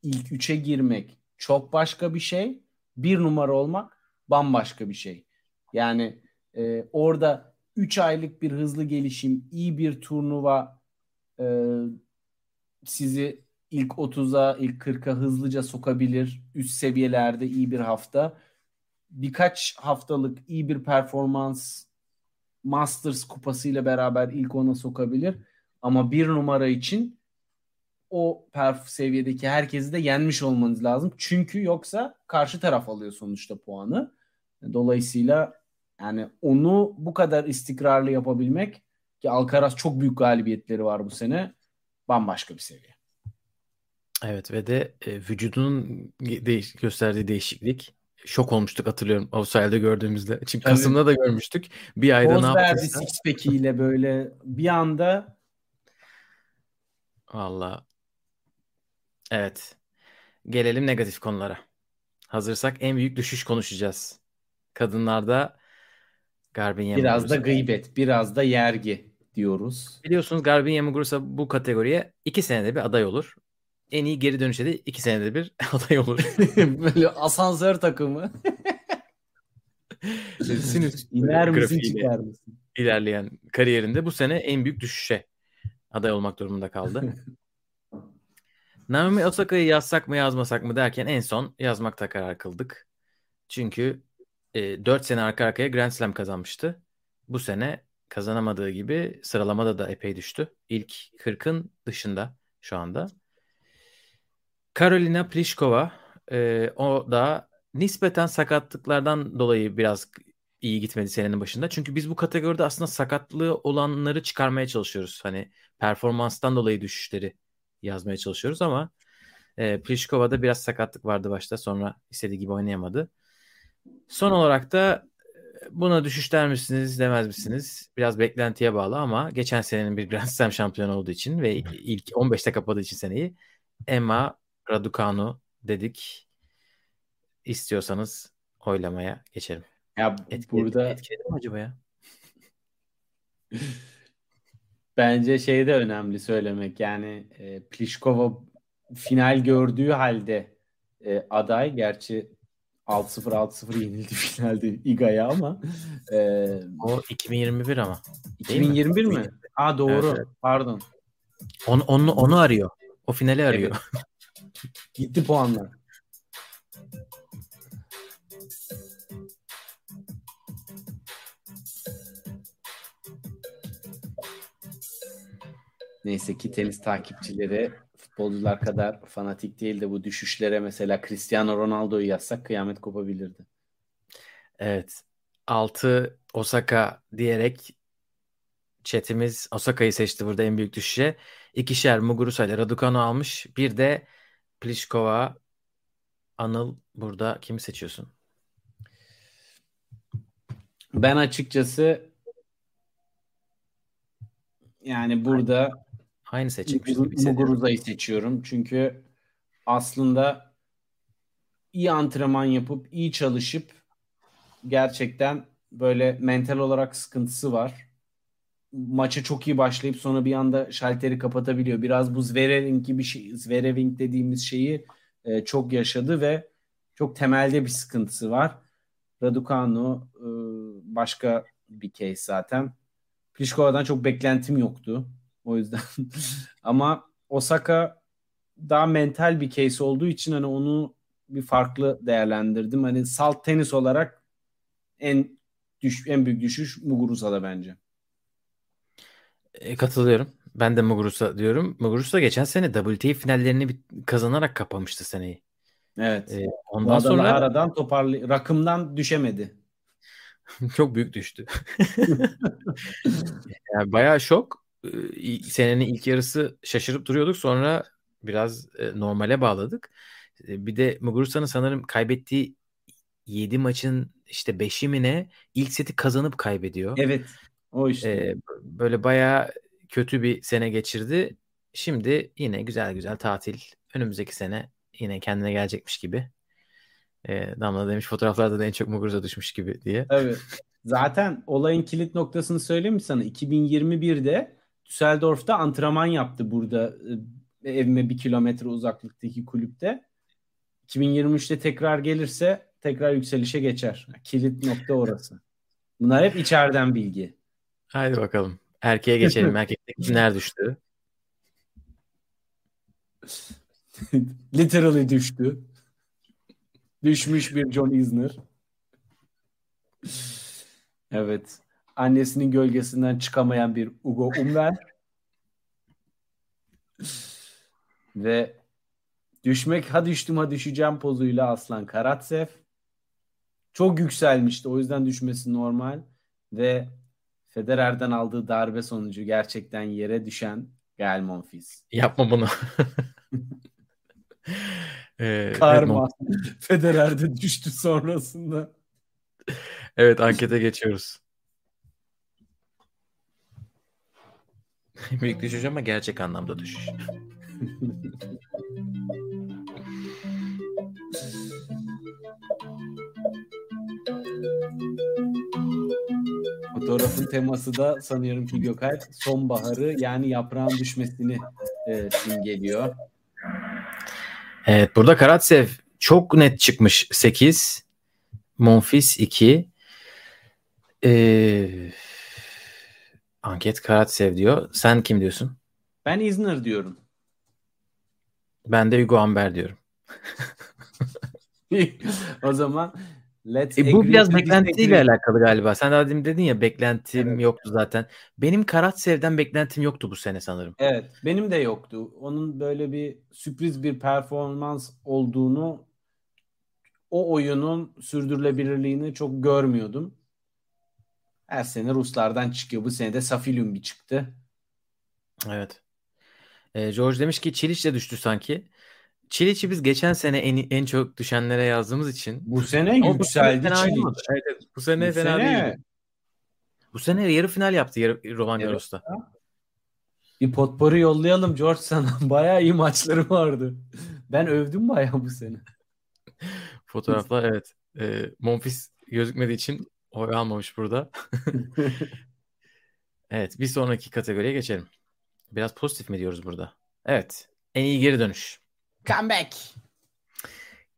ilk üçe girmek çok başka bir şey. Bir numara olmak bambaşka bir şey. Yani e, orada 3 aylık bir hızlı gelişim, iyi bir turnuva e, sizi ilk 30'a, ilk 40'a hızlıca sokabilir. Üst seviyelerde iyi bir hafta. Birkaç haftalık iyi bir performans Masters kupasıyla beraber ilk ona sokabilir. Ama bir numara için o perf seviyedeki herkesi de yenmiş olmanız lazım. Çünkü yoksa karşı taraf alıyor sonuçta puanı. Dolayısıyla yani onu bu kadar istikrarlı yapabilmek ki Alcaraz çok büyük galibiyetleri var bu sene. Bambaşka bir seviye. Evet ve de e, vücudunun değiş gösterdiği değişiklik şok olmuştuk hatırlıyorum Avustralya'da gördüğümüzde. Çünkü Tabii. Kasım'da da görmüştük. Bir ayda Poz ne yaptıysa. verdi six ile böyle bir anda Valla. Evet. Gelelim negatif konulara. Hazırsak en büyük düşüş konuşacağız. Kadınlarda Garbin Biraz da gıybet, biraz da yergi diyoruz. Biliyorsunuz Garbin Yamugursa bu kategoriye iki senede bir aday olur. En iyi geri dönüşe de iki senede bir aday olur. Böyle asansör takımı. Sinüs İner misin çıkar mısın? İlerleyen kariyerinde bu sene en büyük düşüşe aday olmak durumunda kaldı. Naomi Osaka'yı yazsak mı yazmasak mı derken en son yazmakta karar kıldık. Çünkü e, 4 sene arka arkaya Grand Slam kazanmıştı. bu sene kazanamadığı gibi sıralamada da epey düştü. İlk 40'ın dışında şu anda. Karolina Pliskova e, o da nispeten sakatlıklardan dolayı biraz iyi gitmedi senenin başında. Çünkü biz bu kategoride aslında sakatlığı olanları çıkarmaya çalışıyoruz. Hani performanstan dolayı düşüşleri yazmaya çalışıyoruz ama e, Pliškova'da biraz sakatlık vardı başta. Sonra istediği gibi oynayamadı. Son olarak da e, buna düşüş der misiniz demez misiniz? Biraz beklentiye bağlı ama geçen senenin bir Grand Slam şampiyonu olduğu için ve ilk 15'te kapadığı için seneyi Emma Raducanu dedik. İstiyorsanız oylamaya geçelim. Ya Etkiledi, burada etkiledi mi acaba ya? bence şey de önemli söylemek. Yani e, Pliskova final gördüğü halde e, aday. Gerçi 6-0 6-0 yenildi finalde Iga'ya ama e, O 2021 ama. Değil mi? 2021 mi? Aa doğru. Evet, evet. Pardon. Onu, onu, onu arıyor. O finali arıyor. Gitti puanlar. Neyse ki tenis takipçileri futbolcular kadar fanatik değil de bu düşüşlere mesela Cristiano Ronaldo'yu yazsak kıyamet kopabilirdi. Evet. 6 Osaka diyerek chatimiz Osaka'yı seçti burada en büyük düşüşe. İkişer Muguruza ile Raducanu almış. Bir de Pliskova Anıl burada kimi seçiyorsun? Ben açıkçası yani burada Aynı seçecekmiş gibi hissediyorum. Seçiyorum. Çünkü aslında iyi antrenman yapıp iyi çalışıp gerçekten böyle mental olarak sıkıntısı var. Maça çok iyi başlayıp sonra bir anda şalteri kapatabiliyor. Biraz bu Zverev'in gibi şey, Zverev'in dediğimiz şeyi e, çok yaşadı ve çok temelde bir sıkıntısı var. Raducanu e, başka bir case zaten. Pliškova'dan çok beklentim yoktu. O yüzden ama Osaka daha mental bir case olduğu için hani onu bir farklı değerlendirdim. Hani salt tenis olarak en düş en büyük düşüş Muguruza'da bence. E, katılıyorum. Ben de Muguruza diyorum. Muguruza geçen sene WTA finallerini bir- kazanarak kapamıştı seneyi. Evet. E, ondan sonra aradan toparlı rakımdan düşemedi. çok büyük düştü. Yani bayağı şok. Senenin ilk yarısı şaşırıp duruyorduk. Sonra biraz e, normale bağladık. E, Bir de Muguruza'nın sanırım kaybettiği 7 maçın işte 5'i mi ne ilk seti kazanıp kaybediyor. Evet. O işte. Ee, böyle bayağı kötü bir sene geçirdi. Şimdi yine güzel güzel tatil. Önümüzdeki sene yine kendine gelecekmiş gibi. Ee, Damla demiş fotoğraflarda da en çok Muguruza düşmüş gibi diye. Evet. Zaten olayın kilit noktasını söyleyeyim mi sana? 2021'de Düsseldorf'ta antrenman yaptı burada e, evime bir kilometre uzaklıktaki kulüpte. 2023'te tekrar gelirse tekrar yükselişe geçer. Kilit nokta orası. Bunlar hep içeriden bilgi. Haydi bakalım. Erkeğe geçelim. Erkekte kimler düştü? Literally düştü. Düşmüş bir John Isner. Evet. Annesinin gölgesinden çıkamayan bir Ugo Umber. Ve düşmek ha düştüm ha düşeceğim pozuyla Aslan Karatsev. Çok yükselmişti. O yüzden düşmesi normal. Ve Federer'den aldığı darbe sonucu gerçekten yere düşen Gael Monfils. Yapma bunu. Ee, Karma. Federer'de düştü sonrasında. Evet ankete geçiyoruz. Büyük düşüş ama gerçek anlamda düşüş. Fotoğrafın teması da sanıyorum ki Gökalp sonbaharı yani yaprağın düşmesini e, simgeliyor. Evet burada Karatsev çok net çıkmış 8. Monfils 2. Ee, anket Karatsev diyor. Sen kim diyorsun? Ben Isner diyorum. Ben de Hugo Amber diyorum. o zaman Let's E, bu agree biraz beklentiyle disagree. alakalı galiba. Sen daha demin dedin ya beklentim Evet. yoktu zaten. Benim Karatsev'den beklentim yoktu bu sene sanırım. Evet, benim de yoktu. Onun böyle bir sürpriz bir performans olduğunu, o oyunun sürdürülebilirliğini çok görmüyordum. Her sene Ruslardan çıkıyor. Bu sene de Safilyum bir çıktı. Evet. E, George demiş ki Çiliç de düştü sanki. Çiliç'i biz geçen sene en, en çok düşenlere yazdığımız için Bu sene Ama bu sene yükseldi Çiliç. Evet. Bu sene Bu fena sene değildi. Bu sene yarı final yaptı yarı, Roland. Garros'ta. bir potpourri yollayalım George sana. Bayağı iyi maçları vardı. Ben övdüm bayağı bu sene. Fotoğraflar evet. E, Monfils gözükmediği için oy almamış burada. Evet bir sonraki kategoriye geçelim. Biraz pozitif mi diyoruz burada? Evet. En iyi geri dönüş. Comeback.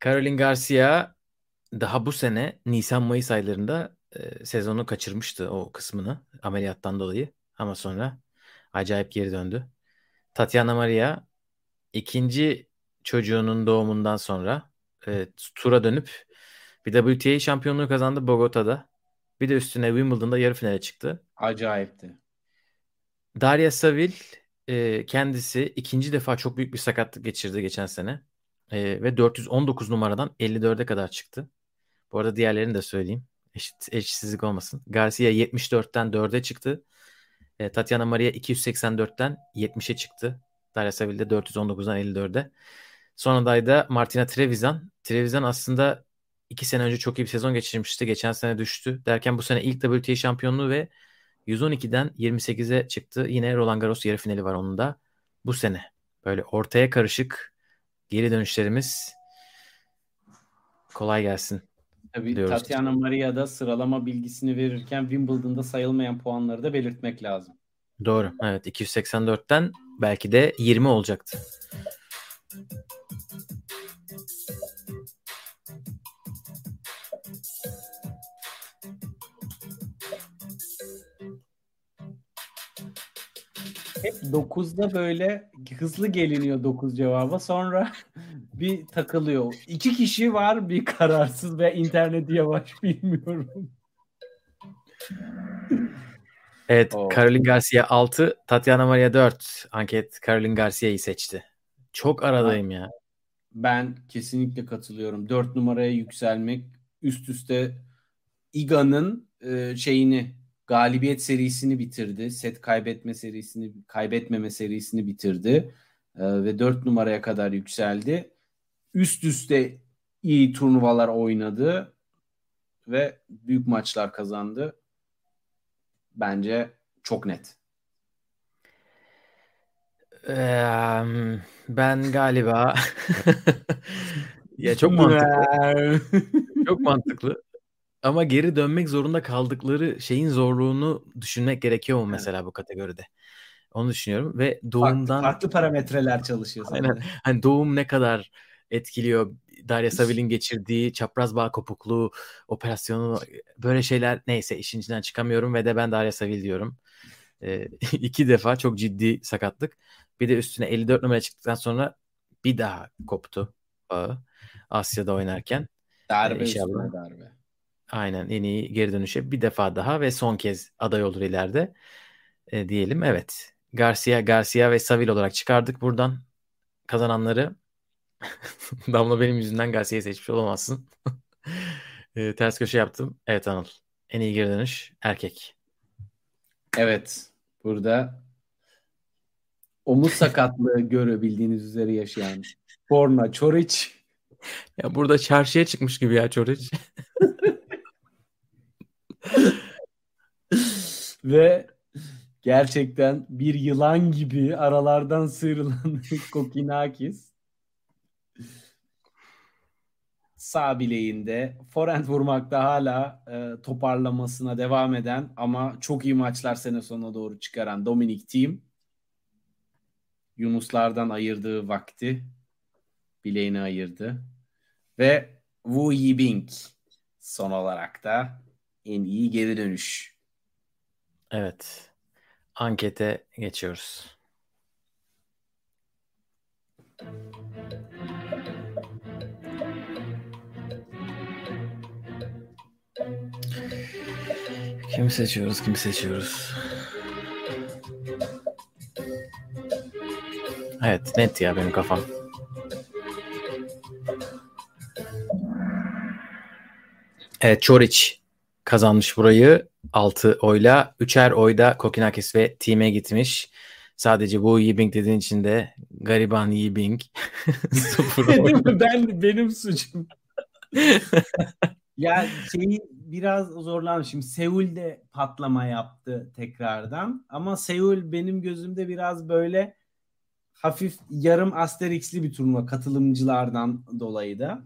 Caroline Garcia daha bu sene Nisan-Mayıs aylarında e, sezonu kaçırmıştı o kısmını ameliyattan dolayı. Ama sonra acayip geri döndü. Tatiana Maria ikinci çocuğunun doğumundan sonra e, tura dönüp bir WTA şampiyonluğu kazandı Bogota'da. Bir de üstüne Wimbledon'da yarı finale çıktı. Acayipti. Daria Savil e, kendisi ikinci defa çok büyük bir sakatlık geçirdi geçen sene. E, ve 419 numaradan 54'e kadar çıktı. Bu arada diğerlerini de söyleyeyim. Eşit, eşitsizlik olmasın. Garcia 74'ten 4'e çıktı. E, Tatiana Maria 284'ten 70'e çıktı. Daria Savil de 419'dan 54'e. Son adayda Martina Trevisan. Trevisan aslında iki sene önce çok iyi bir sezon geçirmişti. Geçen sene düştü. Derken bu sene ilk WTA şampiyonluğu ve 112'den 28'e çıktı. Yine Roland Garros yarı finali var onun da. Bu sene. Böyle ortaya karışık geri dönüşlerimiz kolay gelsin. Tabii diyoruz. Tatiana Maria'da sıralama bilgisini verirken Wimbledon'da sayılmayan puanları da belirtmek lazım. Doğru. Evet 284'ten belki de 20 olacaktı. 9'da böyle hızlı geliniyor 9 cevaba. Sonra bir takılıyor. İki kişi var bir kararsız ve interneti yavaş bilmiyorum. Evet Oo. Caroline Garcia 6, Tatiana Maria 4. Anket Caroline Garcia'yı seçti. Çok aradayım ya. Ben kesinlikle katılıyorum. 4 numaraya yükselmek üst üste Iga'nın e, şeyini galibiyet serisini bitirdi. Set kaybetme serisini kaybetmeme serisini bitirdi. E, ve 4 numaraya kadar yükseldi. Üst üste iyi turnuvalar oynadı ve büyük maçlar kazandı. Bence çok net. Eee, ben galiba ya çok mantıklı. Çok mantıklı. Ama geri dönmek zorunda kaldıkları şeyin zorluğunu düşünmek gerekiyor mu mesela bu kategoride? Onu düşünüyorum ve Farklı, doğumdan farklı parametreler çalışıyor. Aynen. hani doğum ne kadar etkiliyor? Daria Savil'in geçirdiği çapraz bağ kopukluğu, operasyonu böyle şeyler neyse işin içinden çıkamıyorum ve de ben Daria Savil diyorum. Ee, iki defa çok ciddi sakatlık. Bir de üstüne 54 numara çıktıktan sonra bir daha koptu bağı Asya'da oynarken. Darbe İnşallah. üstüne darbe. Aynen en iyi geri dönüşe bir defa daha ve son kez aday olur ileride E, diyelim. Evet. Garcia, Garcia ve Savil olarak çıkardık buradan kazananları. Damla benim yüzünden Garcia'yı seçmiş olamazsın. E, ters köşe yaptım. Evet Anıl. En iyi geri dönüş erkek. Evet. Burada omuz sakatlığı görebildiğiniz üzere yaşayan Borna Çoric Ya burada çarşıya çıkmış gibi ya Çoric. ve gerçekten bir yılan gibi aralardan sıyrılan Kokinakis sağ bileğinde forehand vurmakta hala e, toparlamasına devam eden ama çok iyi maçlar sene sonuna doğru çıkaran Dominic Thiem Yunuslardan ayırdığı vakti bileğine ayırdı. Ve Wu Yibing son olarak da en iyi geri dönüş. Evet. Ankete geçiyoruz. Kimi seçiyoruz? Kimi seçiyoruz? Evet net ya benim kafam. Evet Çoric kazanmış burayı 6 oyla. 3'er oyda Kokinakis ve Team'e gitmiş. Sadece bu Yibing dediğin için de gariban Yibing. Mi? ben benim suçum. ya şeyi biraz zorlandım. Şimdi Seul de patlama yaptı tekrardan. Ama Seul benim gözümde biraz böyle hafif yarım asterix'li bir turnuva katılımcılardan dolayı da.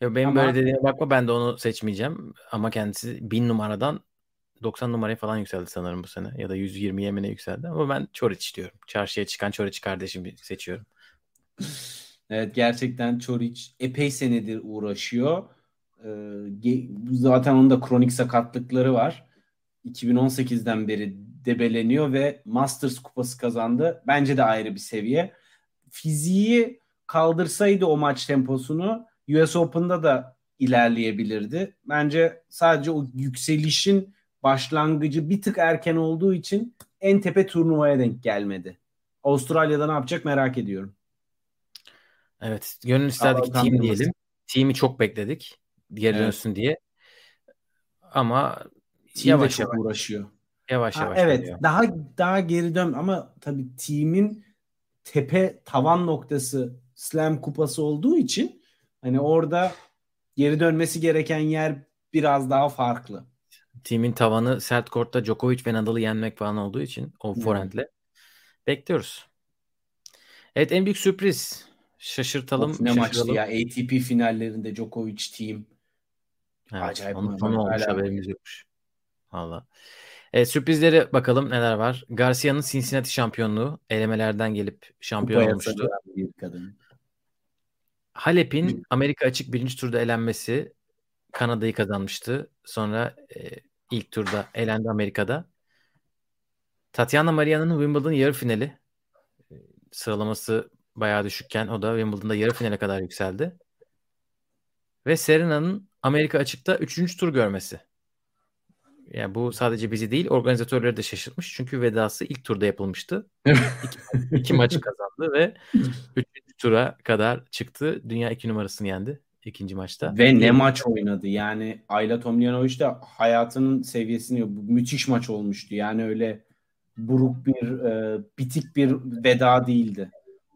Ya benim Ama- böyle dediğine bakma ben de onu seçmeyeceğim. Ama kendisi 1000 numaradan 90 numaraya falan yükseldi sanırım bu sene. Ya da 120 yemine yükseldi. Ama ben Çoric diyorum. Çarşıya çıkan Çoric kardeşimi seçiyorum. Evet gerçekten Çoric epey senedir uğraşıyor. Ee, zaten onun da kronik sakatlıkları var. 2018'den beri debeleniyor ve Masters kupası kazandı. Bence de ayrı bir seviye. Fiziği kaldırsaydı o maç temposunu US Open'da da ilerleyebilirdi. Bence sadece o yükselişin başlangıcı bir tık erken olduğu için en tepe turnuvaya denk gelmedi. Avustralya'da ne yapacak merak ediyorum. Evet. Gönül isterdi ki Allah team diyelim. Team'i çok bekledik. Geri Evet. dönsün diye. Ama Team yavaş çok yavaş, uğraşıyor. yavaş Ha, yavaş evet geliyor. daha daha geri dön ama tabii team'in tepe tavan noktası Slam kupası olduğu için hani orada geri dönmesi gereken yer biraz daha farklı. Team'in tavanı sert kortta Djokovic ve Nadal'ı yenmek falan olduğu için o Evet. forehandle bekliyoruz. Evet en büyük sürpriz. Şaşırtalım, Of, ne maçtı şaşıralım. ya ATP finallerinde Djokovic team. Evet, Acayip onun maç. sonu olmuş Hala- haberimiz yokmuş. Valla. Evet, sürprizlere bakalım neler var. Garcia'nın Cincinnati şampiyonluğu elemelerden gelip şampiyon Kupaya olmuştu. bir kadın. Halep'in Amerika açık birinci turda elenmesi Kanada'yı kazanmıştı. Sonra e, ilk turda elendi Amerika'da. Tatiana Maria'nın Wimbledon yarı finali e, sıralaması bayağı düşükken o da Wimbledon'da yarı finale kadar yükseldi. Ve Serena'nın Amerika açıkta 3. tur görmesi. Yani bu sadece bizi değil organizatörleri de şaşırtmış. Çünkü vedası ilk turda yapılmıştı. İki, iki maçı kazandı ve 3. tura kadar çıktı. Dünya 2 numarasını yendi ikinci maçta. Ve ne maç oynadı. Yani Ayla Tomljanovic de hayatının seviyesini bu müthiş maç olmuştu. Yani öyle buruk bir e, bitik bir veda değildi.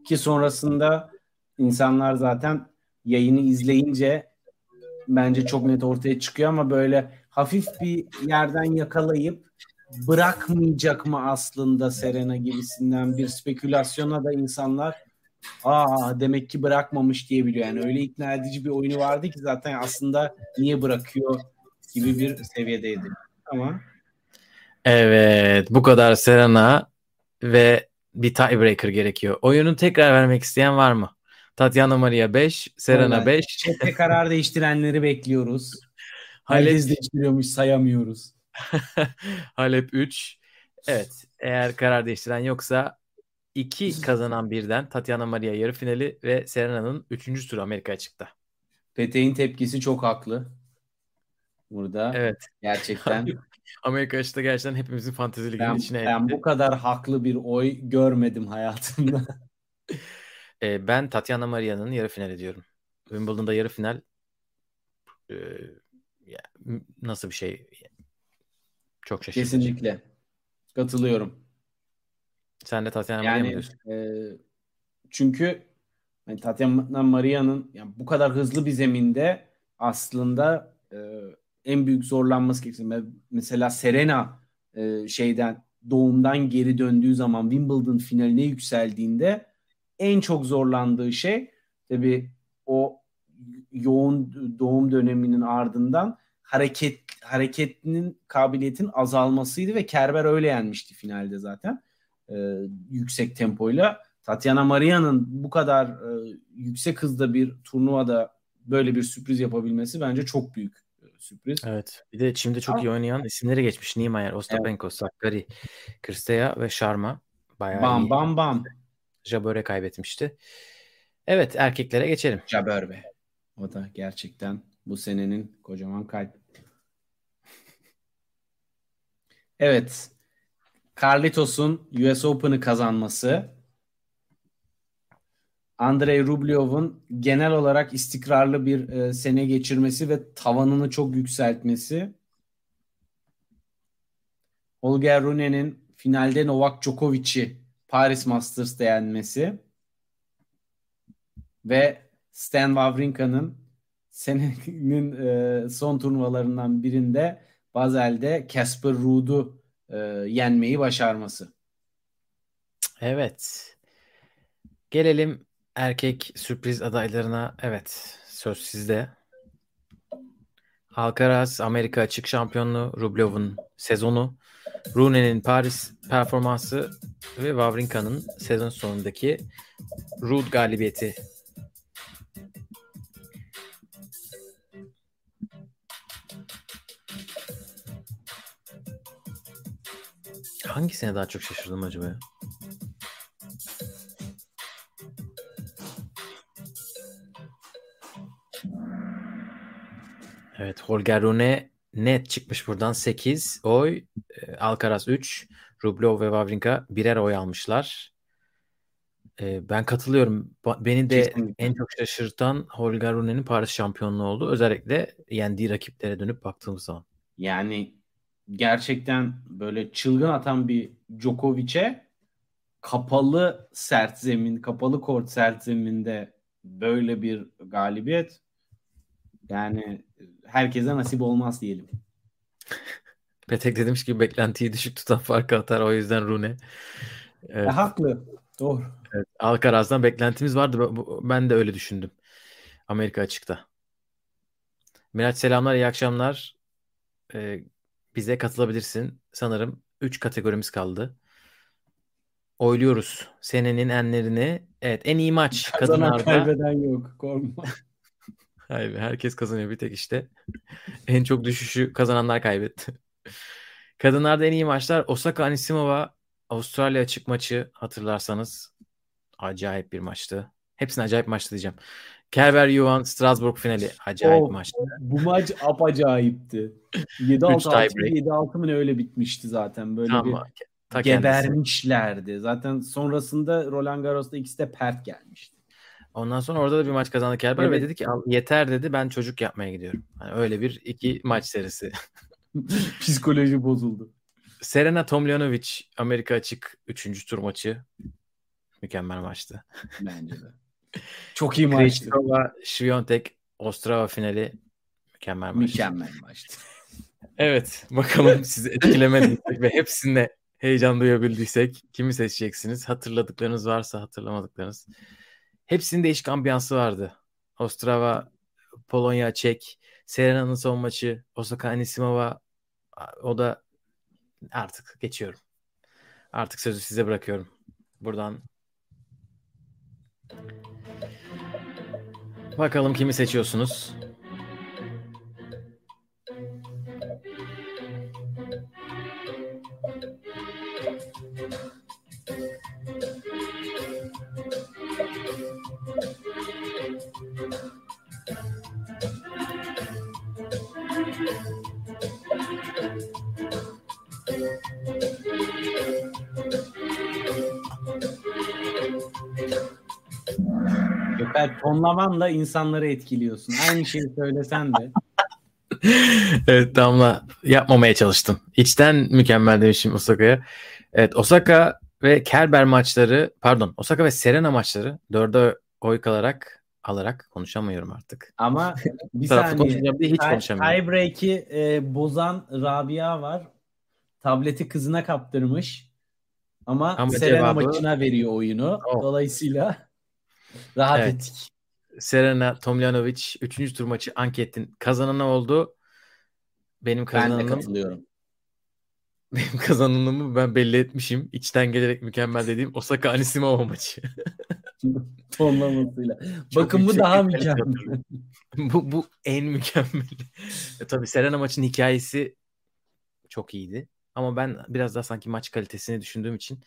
Ki sonrasında insanlar zaten yayını izleyince bence çok net ortaya çıkıyor ama böyle hafif bir yerden yakalayıp bırakmayacak mı aslında Serena gibisinden bir spekülasyona da insanlar aa demek ki bırakmamış diyebiliyor. Yani öyle ikna edici bir oyunu vardı ki zaten aslında niye bırakıyor gibi bir seviyedeydi. Ama Evet bu kadar Serena ve bir tiebreaker gerekiyor. Oyunu tekrar vermek isteyen var mı? Tatiana Maria 5, Serena Aynen. 5, chatte karar değiştirenleri bekliyoruz. Halep, değiştiriyormuş sayamıyoruz. Halep 3. Evet eğer karar değiştiren yoksa 2 kazanan birden Tatiana Maria yarı finali ve Serena'nın 3. turu Amerika açıkta. Peteğin tepkisi çok haklı. Burada Evet. gerçekten Amerika açıkta gerçekten hepimizin fantezi liginin ben, içine ben etti. bu kadar haklı bir oy görmedim hayatımda. Ee, ben Tatiana Maria'nın yarı finali diyorum. Wimbledon'da yarı final e, m- nasıl bir şey? Çok şaşırtıcı. Kesinlikle. Katılıyorum. Sen de Tatiana Maria mı diyorsun? e, çünkü hani Tatiana Maria'nın yani bu kadar hızlı bir zeminde aslında e, en büyük zorlanması gerekiyor. Mesela Serena e, şeyden doğumdan geri döndüğü zaman Wimbledon finaline yükseldiğinde en çok zorlandığı şey tabii o yoğun doğum döneminin ardından hareket hareketinin kabiliyetin azalmasıydı ve Kerber öyle yenmişti finalde zaten e, yüksek tempoyla. Tatiana Maria'nın bu kadar e, yüksek hızda bir turnuvada böyle bir sürpriz yapabilmesi bence çok büyük e, sürpriz. Evet. Bir de şimdi çok iyi oynayan isimleri geçmiş. Niemeyer, Ostapenko, Sakkari, Kristeya ve Sharma. Bayağı Bam iyi. bam bam. Jabeur kaybetmişti. Evet erkeklere geçelim. Jabeur be. O da gerçekten bu senenin kocaman kalp. Evet. Carlitos'un US Open'ı kazanması. Andrei Rublev'in genel olarak istikrarlı bir e, sene geçirmesi ve tavanını çok yükseltmesi. Holger Rune'nin finalde Novak Djokovic'i Paris Masters'ta yenmesi ve Stan Wawrinka'nın senenin e, son turnuvalarından birinde Basel'de Casper Ruud'u e, yenmeyi başarması. Evet. Gelelim erkek sürpriz adaylarına. Evet, söz sizde. Alcaraz Amerika açık şampiyonluğu, Rublev'in sezonu, Rune'nin Paris performansı ve Wawrinka'nın sezon sonundaki Ruud galibiyeti. Hangisine daha çok şaşırdım acaba? ya? Evet, Holger Rune net çıkmış buradan 8 oy. E, Alcaraz 3, Rublev ve Wawrinka birer oy almışlar. E, ben katılıyorum. Beni de Kesinlikle. en çok şaşırtan Holger Rune'nin Paris şampiyonluğu oldu. Özellikle yendiği rakiplere dönüp baktığımız zaman. Yani gerçekten böyle çılgın atan bir Djokovic'e kapalı sert zemin, kapalı kort sert zeminde böyle bir galibiyet yani herkese nasip olmaz diyelim. Petek de demiş ki beklentiyi düşük tutan farkı atar. O yüzden Rune. Evet. E, haklı. Doğru. Evet, Alcaraz'dan beklentimiz vardı. Ben de öyle düşündüm. Amerika açıkta. Miraç selamlar, iyi akşamlar. Ee, bize katılabilirsin. Sanırım 3 kategorimiz kaldı. Oyluyoruz senenin enlerini. Evet, en iyi maç Kazanan kadınlarda. kaybeden yok. Korkma. Hayır, herkes kazanıyor bir tek işte. En çok düşüşü kazananlar kaybetti. Kadınlarda en iyi maçlar Osaka Anisimova Avustralya açık maçı hatırlarsanız acayip bir maçtı. Hepsine acayip maçtı diyeceğim. Kerber Yuan Strasbourg finali acayip Of, maçtı. Bu maç apacayipti. 7-6 Üç tiebreak. 7-6 mı ne öyle bitmişti zaten. Böyle Tamam. bir Ta kendisi. gebermişlerdi. Zaten sonrasında Roland Garros'ta ikisi de pert gelmişti. Ondan sonra orada da bir maç kazandı Kerber ve Evet. dedi ki "Al, yeter dedi ben çocuk yapmaya gidiyorum. Yani öyle bir iki maç serisi. Psikoloji bozuldu. Serena Tomljanovic Amerika açık 3. tur maçı. Mükemmel maçtı. Bence de. Çok iyi maçtı. Krejcikova, Świątek, Ostrava finali mükemmel maç. Mükemmel maçtı. Evet, bakalım sizi etkilemediysek ve hepsinde heyecan duyabildiysek kimi seçeceksiniz? Hatırladıklarınız varsa hatırlamadıklarınız. Hepsinin değişik ambiyansı vardı. Ostrava, Polonya, Çek, Serena'nın son maçı, Osaka Anisimova o da artık geçiyorum. Artık sözü size bırakıyorum. Buradan Bakalım kimi seçiyorsunuz? Gökhan tonlamanla insanları etkiliyorsun. Aynı şeyi söylesen de. evet Damla yapmamaya çalıştım. İçten mükemmel demişim Osaka'ya. Evet Osaka ve Kerber maçları pardon Osaka ve Serena maçları dörde oy kalarak alarak konuşamıyorum artık. Ama bir saniye. diye hiç konuşamıyorum. Tiebreak'i e, bozan Rabia var. Tableti kızına kaptırmış. Ama, Ama Serena cevabı- maçına veriyor oyunu. Oh. Dolayısıyla rahat Evet. ettik. Serena Tomljanovic 3. tur maçı anketin kazananı oldu. Benim Ben de kazananım katılıyorum. benim kazananımı ben belli etmişim. İçten gelerek mükemmel dediğim Osaka Anisimova maçı. Tonlamasıyla. Bakın bu daha mükemmel. bu, bu en mükemmel. e, tabii Serena maçın hikayesi çok iyiydi. Ama ben biraz daha sanki maç kalitesini düşündüğüm için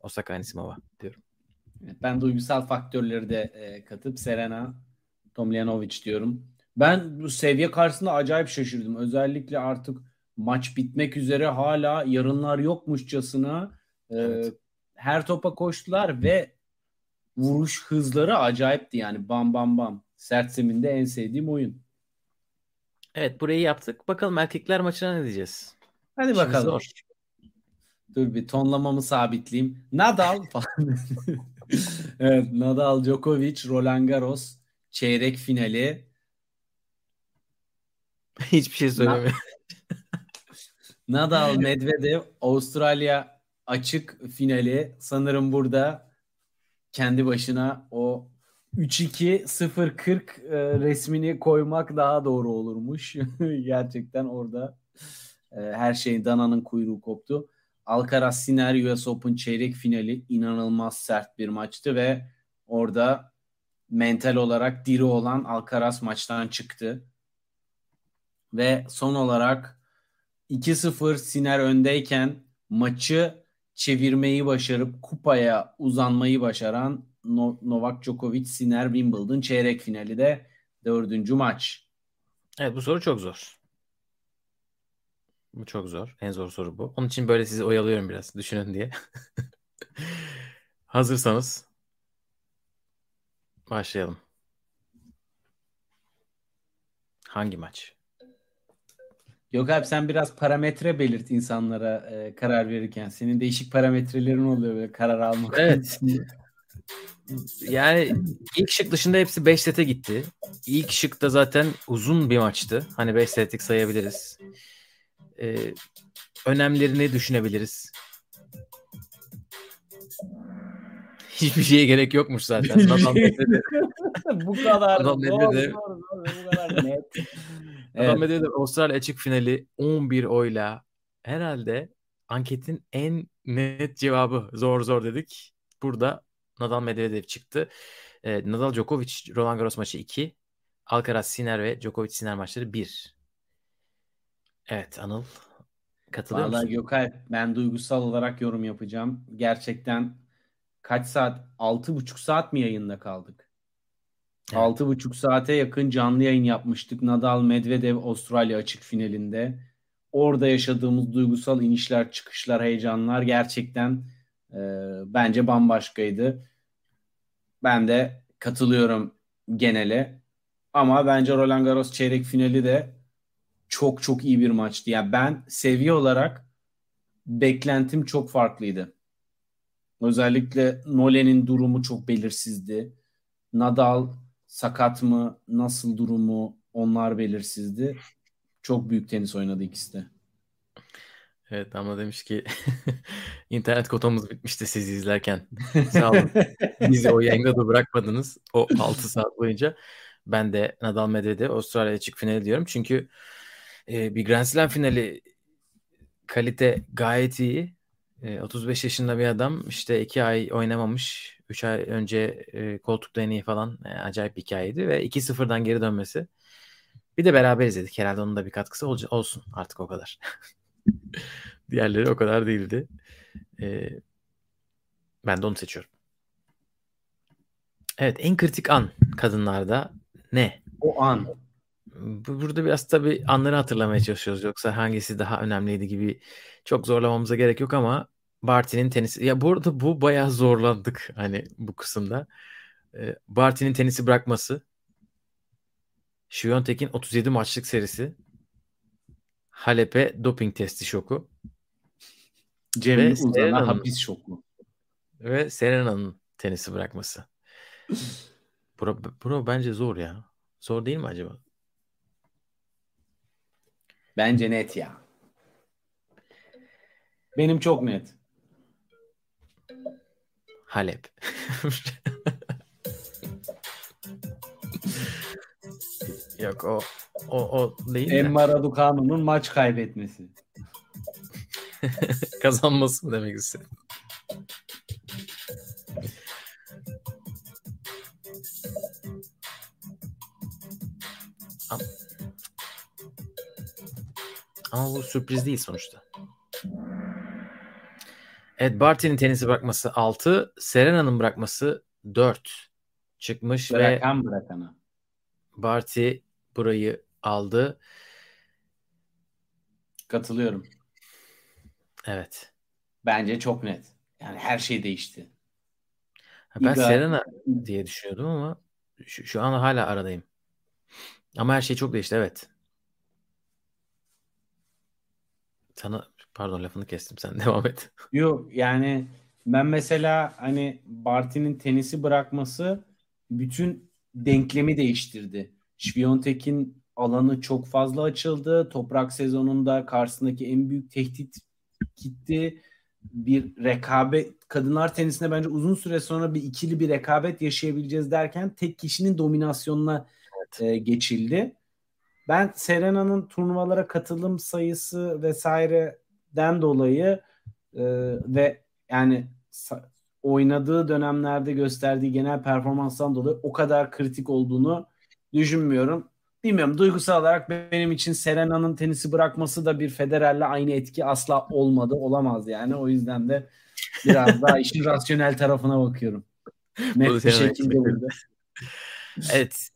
Osaka Anisimova diyorum. Ben duygusal faktörleri de e, katıp Serena Tomljanovic diyorum. Ben bu seviye karşısında acayip şaşırdım. Özellikle artık maç bitmek üzere hala yarınlar yokmuşçasına e, evet. her topa koştular ve vuruş hızları acayipti yani bam bam bam. Sert zeminde en sevdiğim oyun. Evet burayı yaptık. Bakalım erkekler maçına ne diyeceğiz? Hadi Şimdi bakalım. Zor. Dur bir tonlamamı sabitleyeyim. Nadal falan. evet Nadal, Djokovic, Roland Garros çeyrek finali. Hiçbir şey söyleme. Nadal, Medvedev, Avustralya açık finali. Sanırım burada kendi başına o 3-2-0-40 e, resmini koymak daha doğru olurmuş. Gerçekten orada e, her şey dananın kuyruğu koptu. Alcaraz Sinner US Open çeyrek finali inanılmaz sert bir maçtı ve orada mental olarak diri olan Alcaraz maçtan çıktı. Ve son olarak 2-0 Sinner öndeyken maçı çevirmeyi başarıp kupaya uzanmayı başaran Novak Djokovic Sinner Wimbledon çeyrek finali de dördüncü maç. Evet bu soru çok zor. Bu çok zor. En zor soru bu. Onun için böyle sizi oyalıyorum biraz düşünün diye. Hazırsanız başlayalım. Hangi maç? Yok abi sen biraz parametre belirt insanlara e, karar verirken. Senin değişik parametrelerin oluyor böyle karar almak. Evet. yani ilk şık dışında hepsi 5 sete gitti. İlk şık da zaten uzun bir maçtı. Hani 5 setlik sayabiliriz. Ee, önemlerini düşünebiliriz. Hiçbir şeye gerek yokmuş zaten. Adam bu kadar. Adam Medvedev. Bu kadar net. Evet. Adam Medvedev Avustralya açık finali 11 oyla herhalde anketin en net cevabı zor zor dedik. Burada Nadal Medvedev çıktı. E, Nadal Djokovic Roland Garros maçı 2. Alcaraz Sinner ve Djokovic Sinner maçları 1. Evet Anıl katılıyor Vallahi musun? Gökay ben duygusal olarak yorum yapacağım. Gerçekten kaç saat? 6,5 saat mi yayında kaldık? Evet. 6,5 saate yakın canlı yayın yapmıştık. Nadal Medvedev Avustralya açık finalinde. Orada yaşadığımız duygusal inişler, çıkışlar, heyecanlar gerçekten e, bence bambaşkaydı. Ben de katılıyorum genele. Ama bence Roland Garros çeyrek finali de çok çok iyi bir maçtı. Yani ben seviye olarak beklentim çok farklıydı. Özellikle Nolen'in durumu çok belirsizdi. Nadal sakat mı, nasıl durumu onlar belirsizdi. Çok büyük tenis oynadı ikisi de. Evet ama demiş ki internet kotamız bitmişti sizi izlerken. Sağ olun. Bizi o yayında da bırakmadınız o 6 saat boyunca. Ben de Nadal Medvedev Avustralya açık finali diyorum. Çünkü e, bir Grand Slam finali kalite gayet iyi. E, 35 yaşında bir adam işte 2 ay oynamamış. 3 ay önce e, koltuk deneyi falan e, acayip bir hikayeydi ve 2-0'dan geri dönmesi. Bir de beraber izledik. Herhalde onun da bir katkısı ol- olsun artık o kadar. Diğerleri o kadar değildi. E, ben de onu seçiyorum. Evet en kritik an kadınlarda ne? O an. Burada biraz tabii anları hatırlamaya çalışıyoruz. Yoksa hangisi daha önemliydi gibi çok zorlamamıza gerek yok ama Barty'nin tenisi. Ya burada bu bayağı zorlandık hani bu kısımda. Ee, Barty'nin tenisi bırakması. Şiyontek'in 37 maçlık serisi. Halep'e doping testi şoku. Cem Uzan'a hapis şoku. Ve Serena'nın tenisi bırakması. Bro, bro bence zor ya. Zor değil mi acaba? Bence net ya. Benim çok net. Halep. Yok o o o değil Emma Raducanu'nun maç kaybetmesi. Kazanması mı demek istedim? Ama bu sürpriz değil sonuçta. Evet Barty'nin tenisi bırakması 6. Serena'nın bırakması 4 çıkmış Bırakan ve bırakana. Barty burayı aldı. Katılıyorum. Evet. Bence çok net. Yani her şey değişti. Ha, Ben Iga- Serena diye düşünüyordum ama şu, şu an hala aradayım. Ama her şey çok değişti evet. Sana pardon lafını kestim sen devam et. Yok yani ben mesela hani Barty'nin tenisi bırakması bütün denklemi değiştirdi. Şviyontek'in alanı çok fazla açıldı. Toprak sezonunda karşısındaki en büyük tehdit gitti. Bir rekabet kadınlar tenisinde bence uzun süre sonra bir ikili bir rekabet yaşayabileceğiz derken tek kişinin dominasyonuna e, geçildi. Ben Serena'nın turnuvalara katılım sayısı vesaireden dolayı e, ve yani oynadığı dönemlerde gösterdiği genel performanstan dolayı o kadar kritik olduğunu düşünmüyorum. Bilmiyorum duygusal olarak benim için Serena'nın tenisi bırakması da bir Federer'le aynı etki asla olmadı, olamaz yani. O yüzden de biraz daha işin rasyonel tarafına bakıyorum. Net bir şekilde burada. Evet.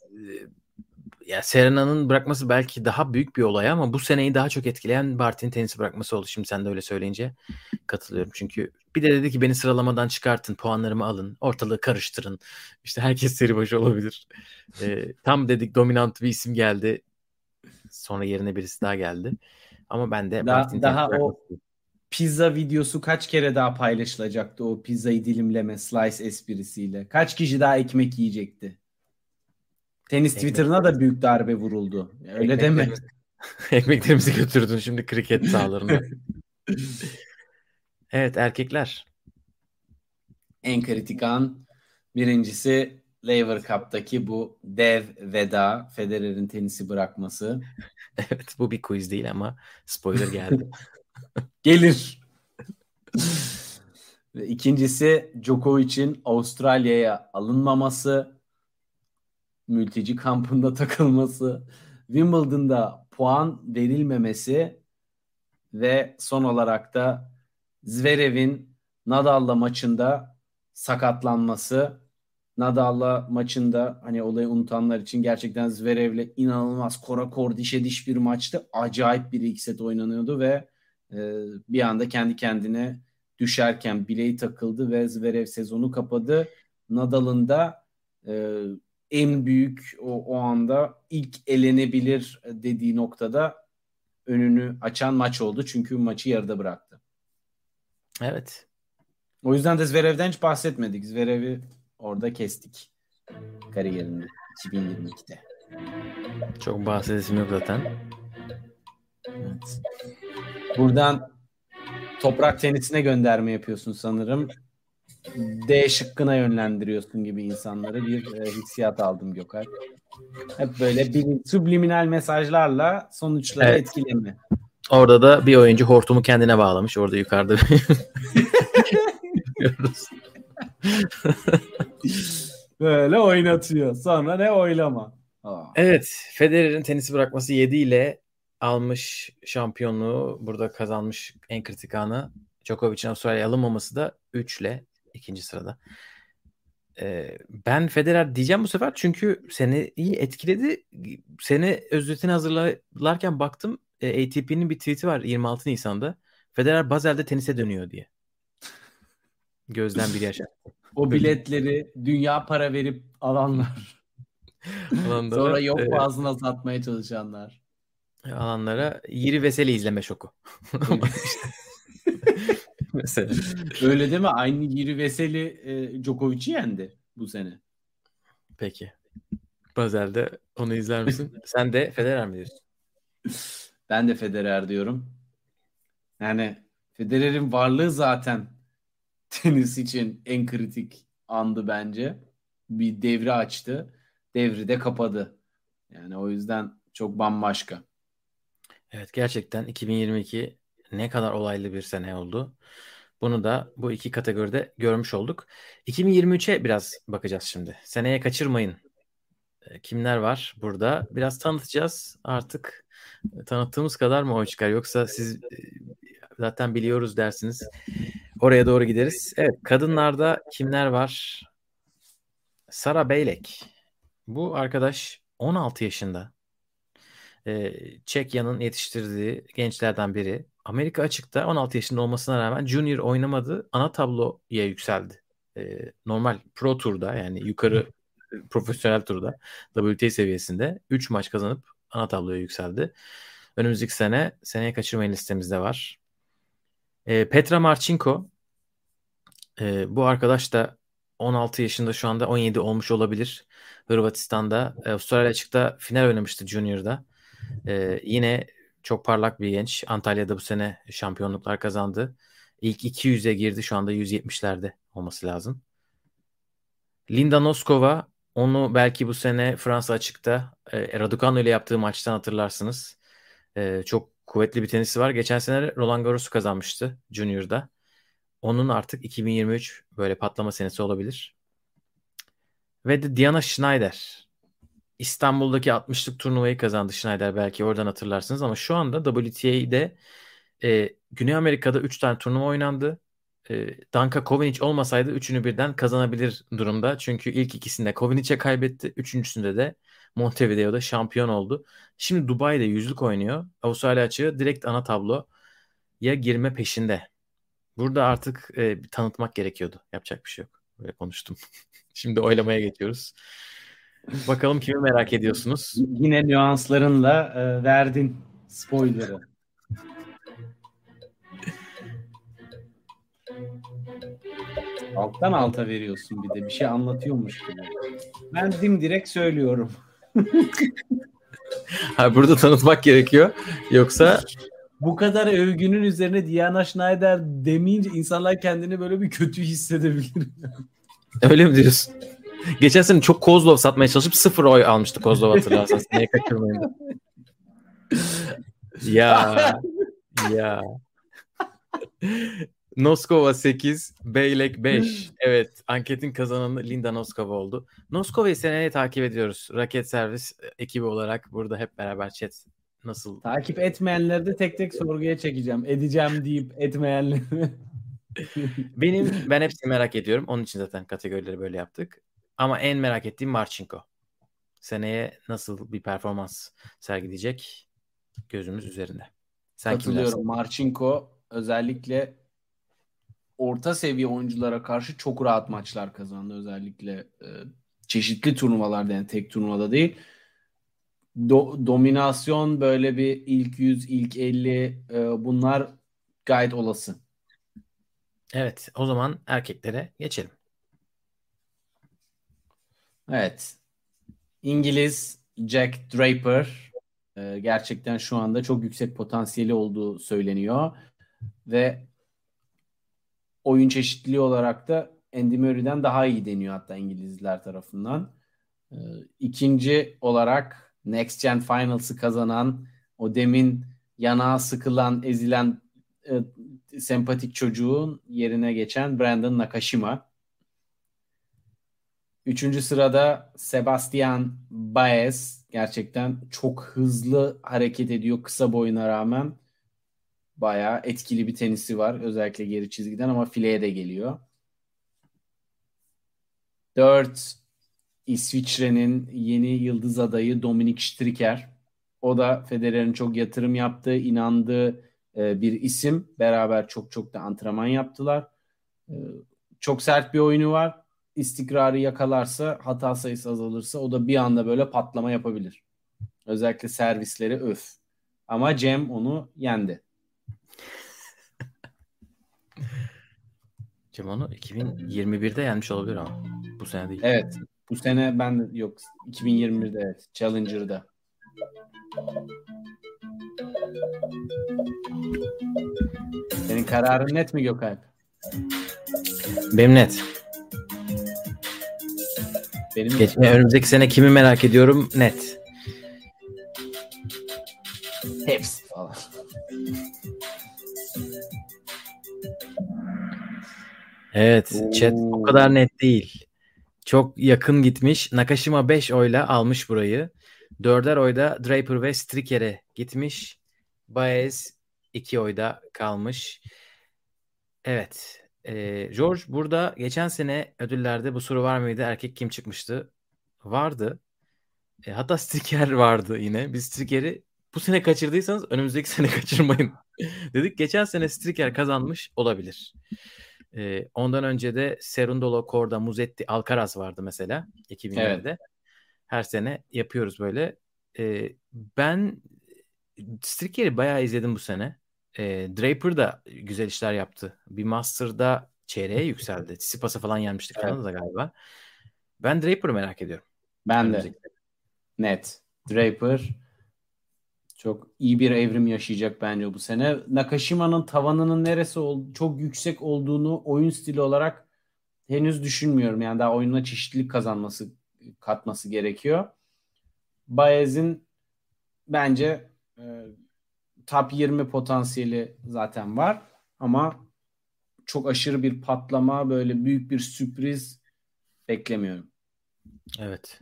Ya Serena'nın bırakması belki daha büyük bir olay ama bu seneyi daha çok etkileyen Barty'nin tenisi bırakması oldu. Şimdi sen de öyle söyleyince katılıyorum. Çünkü bir de dedi ki beni sıralamadan çıkartın, puanlarımı alın, ortalığı karıştırın. İşte herkes seri başı olabilir. E, tam dedik dominant bir isim geldi. Sonra yerine birisi daha geldi. Ama ben de Daha- Barty'nin daha o- Pizza videosu kaç kere daha paylaşılacaktı o pizzayı dilimleme slice esprisiyle? Kaç kişi daha ekmek yiyecekti? Tenis Twitter'ına da büyük darbe vuruldu. Öyle deme. Ekmeklerimizi- götürdün şimdi kriket sahalarına. evet erkekler. En kritik an birincisi Lever Cup'taki bu dev veda Federer'in tenisi bırakması. Evet bu bir quiz değil ama spoiler geldi. Gelir. İkincisi Djokovic'in Avustralya'ya alınmaması, mülteci kampında takılması, Wimbledon'da puan verilmemesi ve son olarak da Zverev'in Nadal'la maçında sakatlanması. Nadal'la maçında hani olayı unutanlar için gerçekten Zverev'le inanılmaz korakor dişe diş bir maçtı. Acayip bir ilk set oynanıyordu ve e, bir anda kendi kendine düşerken bileği takıldı ve Zverev sezonu kapadı. Nadal'ın da e, en büyük o, o anda ilk elenebilir dediği noktada önünü açan maç oldu. Çünkü maçı yarıda bıraktı. Evet. O yüzden de Zverev'den hiç bahsetmedik. Zverev'i orada kestik kariyerinde 2022'de. Çok bahsedesim yok zaten. Evet. Buradan toprak tenisine gönderme yapıyorsun sanırım. D şıkkına yönlendiriyorsun gibi insanları bir e, hissiyat aldım Gökay. Hep böyle bir subliminal mesajlarla sonuçları Evet. etkileme. Orada da bir oyuncu hortumu kendine bağlamış. Orada yukarıda. Böyle oynatıyor. Sonra ne oylama. Aa. Evet. Federer'in tenisi bırakması 7 ile almış şampiyonluğu. Burada kazanmış en kritik anı. Djokovic'in Avustralya'ya alınmaması da 3 ile ikinci sırada. Ee, ben Federer diyeceğim bu sefer çünkü seni iyi etkiledi. Seni özetini hazırlarken baktım e, ATP'nin bir tweet'i var 26 Nisan'da. Federer Basel'de tenise dönüyor diye. Gözden bir yaşa. O biletleri dünya para verip alanlar. Alanlara, Sonra yok e, boğazına satmaya çalışanlar. alanlara Yiri Veseli izleme şoku. Mesela. Öyle değil mi? Aynı Yiri Veseli e, Djokovic'i yendi bu sene. Peki. Basel'de onu izler misin? Sen de Federer mi diyorsun? Ben de Federer diyorum. Yani Federer'in varlığı zaten tenis için en kritik andı bence. Bir devri açtı. Devri de kapadı. Yani o yüzden çok bambaşka. Evet gerçekten 2022 ne kadar olaylı bir sene oldu. Bunu da bu iki kategoride görmüş olduk. 2023'e biraz bakacağız şimdi. Seneye kaçırmayın. E, Kimler var burada? Biraz tanıtacağız. Artık e, tanıttığımız kadar mı oy çıkar? Yoksa siz e, zaten biliyoruz dersiniz. Oraya doğru gideriz. Evet kadınlarda kimler var? Sara Beylek. Bu arkadaş 16 yaşında. E, Çekya'nın yetiştirdiği gençlerden biri. Amerika açıkta 16 yaşında olmasına rağmen Junior oynamadı. Ana tabloya yükseldi. E, normal Pro Tur'da yani yukarı profesyonel turda WTA seviyesinde 3 maç kazanıp ana tabloya yükseldi. Önümüzdeki sene seneye kaçırmayın listemizde var. E, Petra Marchenko e, bu arkadaş da 16 yaşında şu anda 17 olmuş olabilir. Hırvatistan'da e, Avustralya açıkta final oynamıştı Junior'da. E, yine çok parlak bir genç. Antalya'da bu sene şampiyonluklar kazandı. İlk 200'e girdi. Şu anda 170'lerde olması lazım. Linda Noskova onu belki bu sene Fransa açıkta e, Raducanu ile yaptığı maçtan hatırlarsınız. E, çok kuvvetli bir tenisi var. Geçen sene Roland Garros'u kazanmıştı Junior'da. Onun artık 2023 böyle patlama senesi olabilir. Ve de Diana Schneider. İstanbul'daki 60'lık turnuvayı kazandı Schneider belki oradan hatırlarsınız ama şu anda WTA'de e, Güney Amerika'da 3 tane turnuva oynandı. E, Danka Kovinic olmasaydı üçünü birden kazanabilir durumda. Çünkü ilk ikisinde Kovinic'e kaybetti. Üçüncüsünde de Montevideo'da şampiyon oldu. Şimdi Dubai'de yüzlük oynuyor. Avustralya açığı direkt ana tabloya girme peşinde. Burada artık e, tanıtmak gerekiyordu. Yapacak bir şey yok. Böyle konuştum. Şimdi oylamaya geçiyoruz. Bakalım kimi merak ediyorsunuz? Yine nüanslarınla e, verdin spoiler'ı. Alttan alta veriyorsun bir de bir şey anlatıyormuş gibi. Ben dimdirek söylüyorum. ha, burada tanıtmak gerekiyor. Yoksa bu kadar övgünün üzerine Diana Schneider demeyince insanlar kendini böyle bir kötü hissedebilir. Öyle mi diyorsun? Geçen sene çok Kozlov satmaya çalışıp sıfır oy almıştı Kozlov hatırlarsanız. Neye kaçırmayın. ya ya. Noskova 8, Beylek 5. Evet, anketin kazananı Linda Noskova oldu. Noskova'yı seneye takip ediyoruz. Raket servis ekibi olarak burada hep beraber chat nasıl? Takip etmeyenleri de tek tek sorguya çekeceğim. Edeceğim deyip etmeyenleri. Benim ben hepsini merak ediyorum. Onun için zaten kategorileri böyle yaptık. Ama en merak ettiğim Marchenko. Seneye nasıl bir performans sergileyecek gözümüz üzerinde. Sen Katılıyorum. Marchenko özellikle orta seviye oyunculara karşı çok rahat maçlar kazandı. Özellikle e, çeşitli turnuvalarda yani tek turnuvada değil. Do, dominasyon böyle bir ilk 100, ilk 50 e, bunlar gayet olası. Evet o zaman erkeklere geçelim. Evet. İngiliz Jack Draper e, gerçekten şu anda çok yüksek potansiyeli olduğu söyleniyor. Ve oyun çeşitliliği olarak da Andy Murray'den daha iyi deniyor hatta İngilizler tarafından. E, ikinci olarak Next Gen Finals'ı kazanan o demin yanağa sıkılan, ezilen e, sempatik çocuğun yerine geçen Brandon Nakashima. Üçüncü sırada Sebastian Baez. Gerçekten çok hızlı hareket ediyor kısa boyuna rağmen. Bayağı etkili bir tenisi var. Özellikle geri çizgiden ama fileye de geliyor. Dört İsviçre'nin yeni yıldız adayı Dominik Striker. O da Federer'in çok yatırım yaptığı, inandığı e, bir isim. Beraber çok çok da antrenman yaptılar. E, çok sert bir oyunu var. İstikrarı yakalarsa, hata sayısı azalırsa o da bir anda böyle patlama yapabilir. Özellikle servisleri öf. Ama Cem onu yendi. Cem onu 2021'de yenmiş olabilir ama bu sene değil. Evet. Bu sene ben de yok 2021'de evet. Challenger'da. Senin kararın net mi Gökalp? Benim net. Benim Geçme, önümüzdeki sene kimi merak ediyorum net. Hepsi falan. Evet, Oo. chat o kadar net değil. Çok yakın gitmiş. Nakashima 5 oyla almış burayı. Dörder oyda Draper ve Stricker'e gitmiş. Baez 2 oyda kalmış. Evet. Ee, George burada geçen sene ödüllerde bu soru var mıydı? Erkek kim çıkmıştı? Vardı. E, hatta Stricker vardı yine. Biz Stricker'i bu sene kaçırdıysanız önümüzdeki sene kaçırmayın dedik. Geçen sene Striker kazanmış olabilir. Ee, ondan önce de Serundolo, Korda, Muzetti, Alcaraz vardı mesela 2000'lerde. Evet. Her sene yapıyoruz böyle. Ee, ben Striker'i bayağı izledim bu sene. Ee, Draper da güzel işler yaptı. Bir Master'da çeyreğe yükseldi. Tsitsipas'a falan yenmiştik evet. Kanada'da galiba. Ben Draper'ı merak ediyorum. Ben de. Net. Draper çok iyi bir evrim yaşayacak bence bu sene. Nakashima'nın tavanının neresi çok yüksek olduğunu oyun stili olarak henüz düşünmüyorum. Yani daha oyununa çeşitlilik kazanması katması gerekiyor. Baez'in bence e, top 20 potansiyeli zaten var ama çok aşırı bir patlama böyle büyük bir sürpriz beklemiyorum. Evet.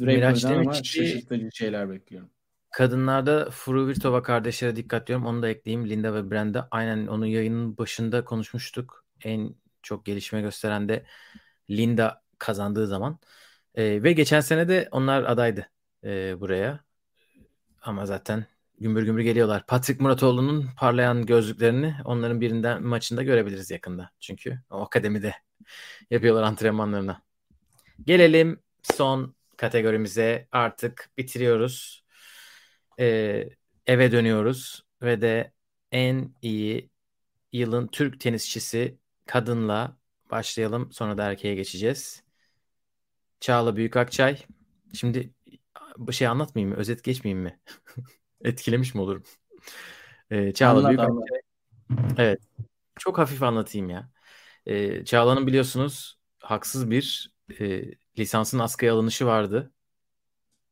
Draper'dan ama şaşırtıcı şeyler bekliyorum. Kadınlarda Fruvirtova kardeşlere dikkat diyorum. Onu da ekleyeyim. Linda ve Brenda. Aynen onun yayının başında konuşmuştuk. En çok gelişme gösteren de Linda kazandığı zaman. Ee, ve geçen sene de onlar adaydı e, buraya. Ama zaten gümbür gümbür geliyorlar. Patrick Muratoğlu'nun parlayan gözlüklerini onların birinden maçında görebiliriz yakında. Çünkü o akademide yapıyorlar antrenmanlarına. Gelelim son kategorimize artık bitiriyoruz. Ee, eve dönüyoruz ve de en iyi yılın Türk tenisçisi kadınla başlayalım. Sonra da erkeğe geçeceğiz. Çağla Büyükakçay. Şimdi bir şey anlatmayayım mı? Özet geçmeyeyim mi? Etkilemiş mi olurum? Ee, Çağla anlat, Büyükakçay. Anlat. Evet. Çok hafif anlatayım ya. Ee, Çağla'nın biliyorsunuz haksız bir e, lisansın askıya alınışı vardı.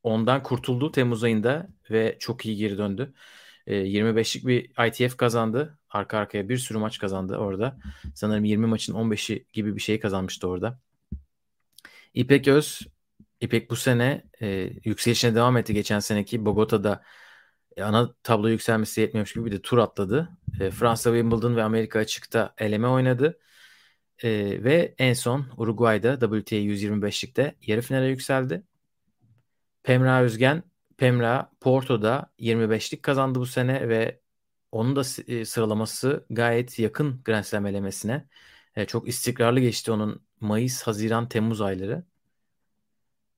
Ondan kurtuldu Temmuz ayında ve çok iyi geri döndü. E, 25'lik bir ITF kazandı. Arka arkaya bir sürü maç kazandı orada. Sanırım 20 maçın 15'i gibi bir şey kazanmıştı orada. İpek Öz, İpek bu sene e, yükselişine devam etti. Geçen seneki Bogota'da e, ana tablo yükselmesi yetmiyormuş gibi bir de tur atladı. E, Fransa Wimbledon ve Amerika açıkta eleme oynadı. E, ve en son Uruguay'da WTA 125'likte yarı finale yükseldi. Pemra Özgen, Pemra Porto'da 25'lik kazandı bu sene ve onun da e, sıralaması gayet yakın Grand Slam elemesine. E, çok istikrarlı geçti onun Mayıs, Haziran, Temmuz ayları.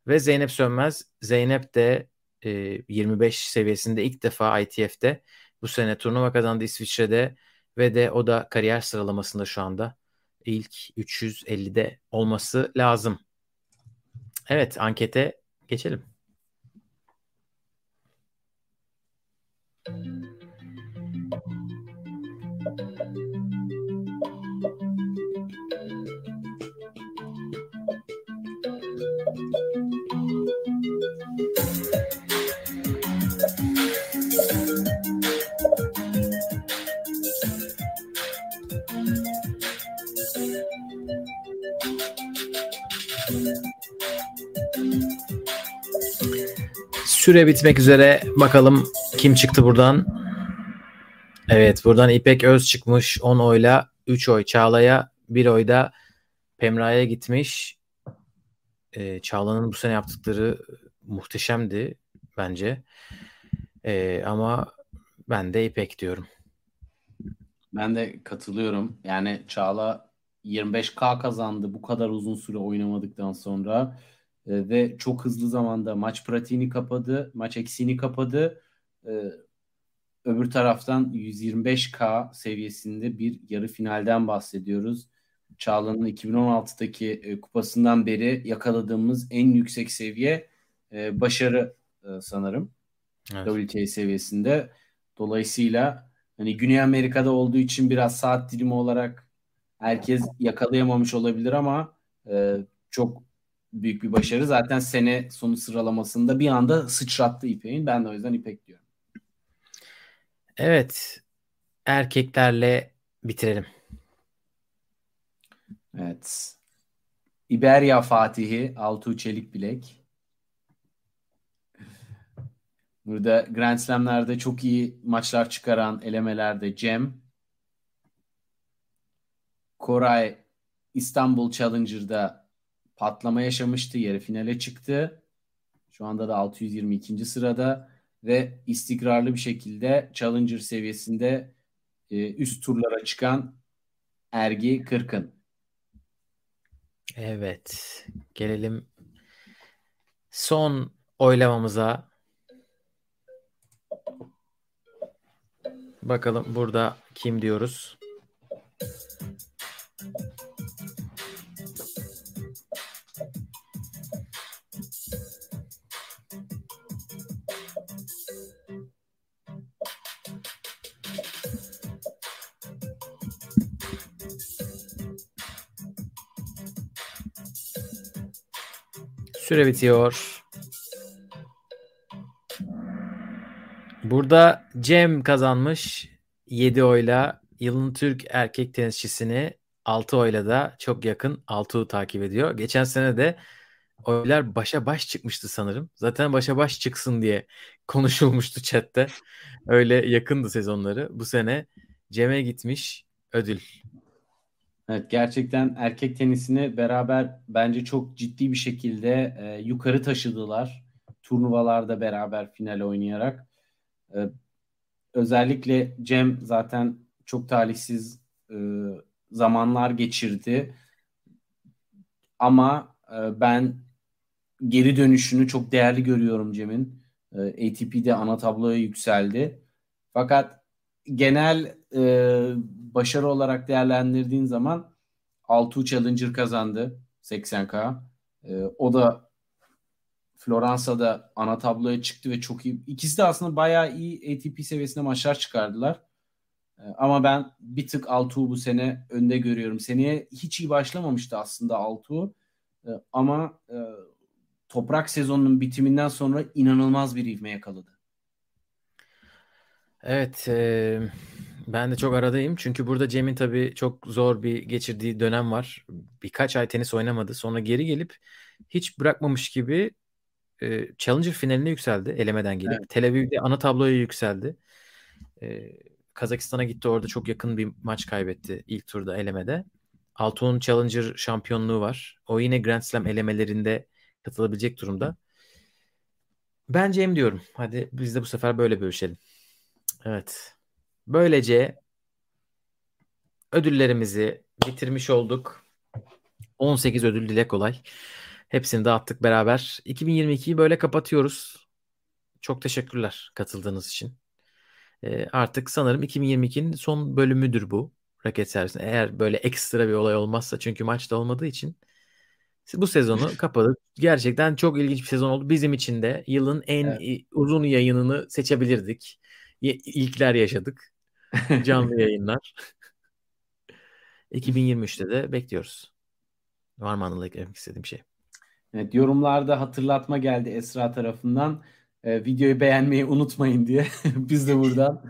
Ve Zeynep Sönmez, Zeynep de e, 25 seviyesinde ilk defa ITF'de bu sene turnuva kazandı İsviçre'de ve de o da kariyer sıralamasında şu anda ilk 350'de olması lazım. Evet ankete geçelim. Süre bitmek üzere. Bakalım kim çıktı buradan? Evet buradan İpek Öz çıkmış 10 oyla 3 oy Çağla'ya 1 oy da Pemra'ya gitmiş. Ee, Çağla'nın bu sene yaptıkları muhteşemdi bence. Ee, ama ben de İpek diyorum. Ben de katılıyorum. Yani Çağla 25K kazandı bu kadar uzun süre oynamadıktan sonra e, ve çok hızlı zamanda maç pratiğini kapadı, maç eksiğini kapadı. E, öbür taraftan 125K seviyesinde bir yarı finalden bahsediyoruz. Çağla'nın 2016'daki e, kupasından beri yakaladığımız en yüksek seviye e, başarı e, sanırım. Evet. WTA seviyesinde. Dolayısıyla hani Güney Amerika'da olduğu için biraz saat dilimi olarak herkes yakalayamamış olabilir ama e, çok büyük bir başarı. Zaten sene sonu sıralamasında bir anda sıçrattı İpek'in. Ben de o yüzden İpek diyorum. Evet. Erkeklerle bitirelim. Evet. İberya Fatihi Altuğ Çelik Bilek. Burada Grand Slam'lerde çok iyi maçlar çıkaran elemelerde Cem. Koray İstanbul Challenger'da patlama yaşamıştı. Yarı finale çıktı. Şu anda da 622. sırada. ve istikrarlı bir şekilde Challenger seviyesinde e, üst turlara çıkan Ergi Kırkın. Evet. Gelelim son oylamamıza. Bakalım burada kim diyoruz? Süre bitiyor. Burada Cem kazanmış 7 oyla yılın Türk erkek tenisçisini 6 oyla da çok yakın Altuğ takip ediyor. Geçen sene de oylar başa baş çıkmıştı sanırım. Zaten başa baş çıksın diye konuşulmuştu chatte. Öyle yakındı sezonları. Bu sene Cem'e gitmiş ödül. Evet gerçekten erkek tenisini beraber bence çok ciddi bir şekilde e, yukarı taşıdılar. Turnuvalarda beraber final oynayarak. E, özellikle Cem zaten çok talihsiz e, zamanlar geçirdi. Ama e, ben geri dönüşünü çok değerli görüyorum Cem'in. E, ATP'de ana tabloya yükseldi. Fakat genel e, başarı olarak değerlendirdiğin zaman Altu Challenger kazandı 80K. E, o da Floransa'da ana tabloya çıktı ve çok iyi. İkisi de aslında bayağı iyi ATP seviyesinde maçlar çıkardılar. E, ama ben bir tık Altuğ'u bu sene önde görüyorum. Seneye hiç iyi başlamamıştı aslında Altuğ. E, ama e, toprak sezonunun bitiminden sonra inanılmaz bir ivme yakaladı. Evet, e, ben de çok aradayım. Çünkü burada Cem'in tabii çok zor bir geçirdiği dönem var. Birkaç ay tenis oynamadı. Sonra geri gelip hiç bırakmamış gibi e, Challenger finaline yükseldi elemeden gelip. Evet. Tel Aviv'de ana tabloya yükseldi. E, Kazakistan'a gitti orada çok yakın bir maç kaybetti ilk turda elemede. Altuğ'un Challenger şampiyonluğu var. O yine Grand Slam elemelerinde katılabilecek durumda. Ben Cem diyorum. Hadi biz de bu sefer böyle bölüşelim. Evet. Böylece ödüllerimizi bitirmiş olduk. 18 ödül dile kolay. Hepsini dağıttık beraber. 2022'yi böyle kapatıyoruz. Çok teşekkürler katıldığınız için. Ee, artık sanırım 2022'nin son bölümüdür bu. Raket servisinde. Eğer böyle ekstra bir olay olmazsa çünkü maçta olmadığı için bu sezonu kapadık. Gerçekten çok ilginç bir sezon oldu. Bizim için de yılın en evet. uzun yayınını seçebilirdik. İlkler yaşadık. Canlı yayınlar. 2023'te de bekliyoruz. Var mı Anıl'la eklemek istediğim şey? Evet, yorumlarda hatırlatma geldi Esra tarafından. Ee, videoyu beğenmeyi unutmayın diye. Biz de buradan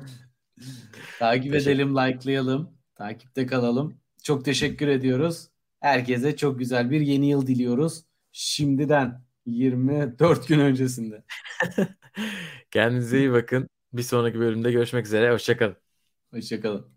takip edelim, likelayalım, takipte kalalım. Çok teşekkür ediyoruz. Herkese çok güzel bir yeni yıl diliyoruz. Şimdiden 24 gün öncesinde. Kendinize iyi bakın. Bir sonraki bölümde görüşmek üzere. Hoşçakalın. Hoşçakalın.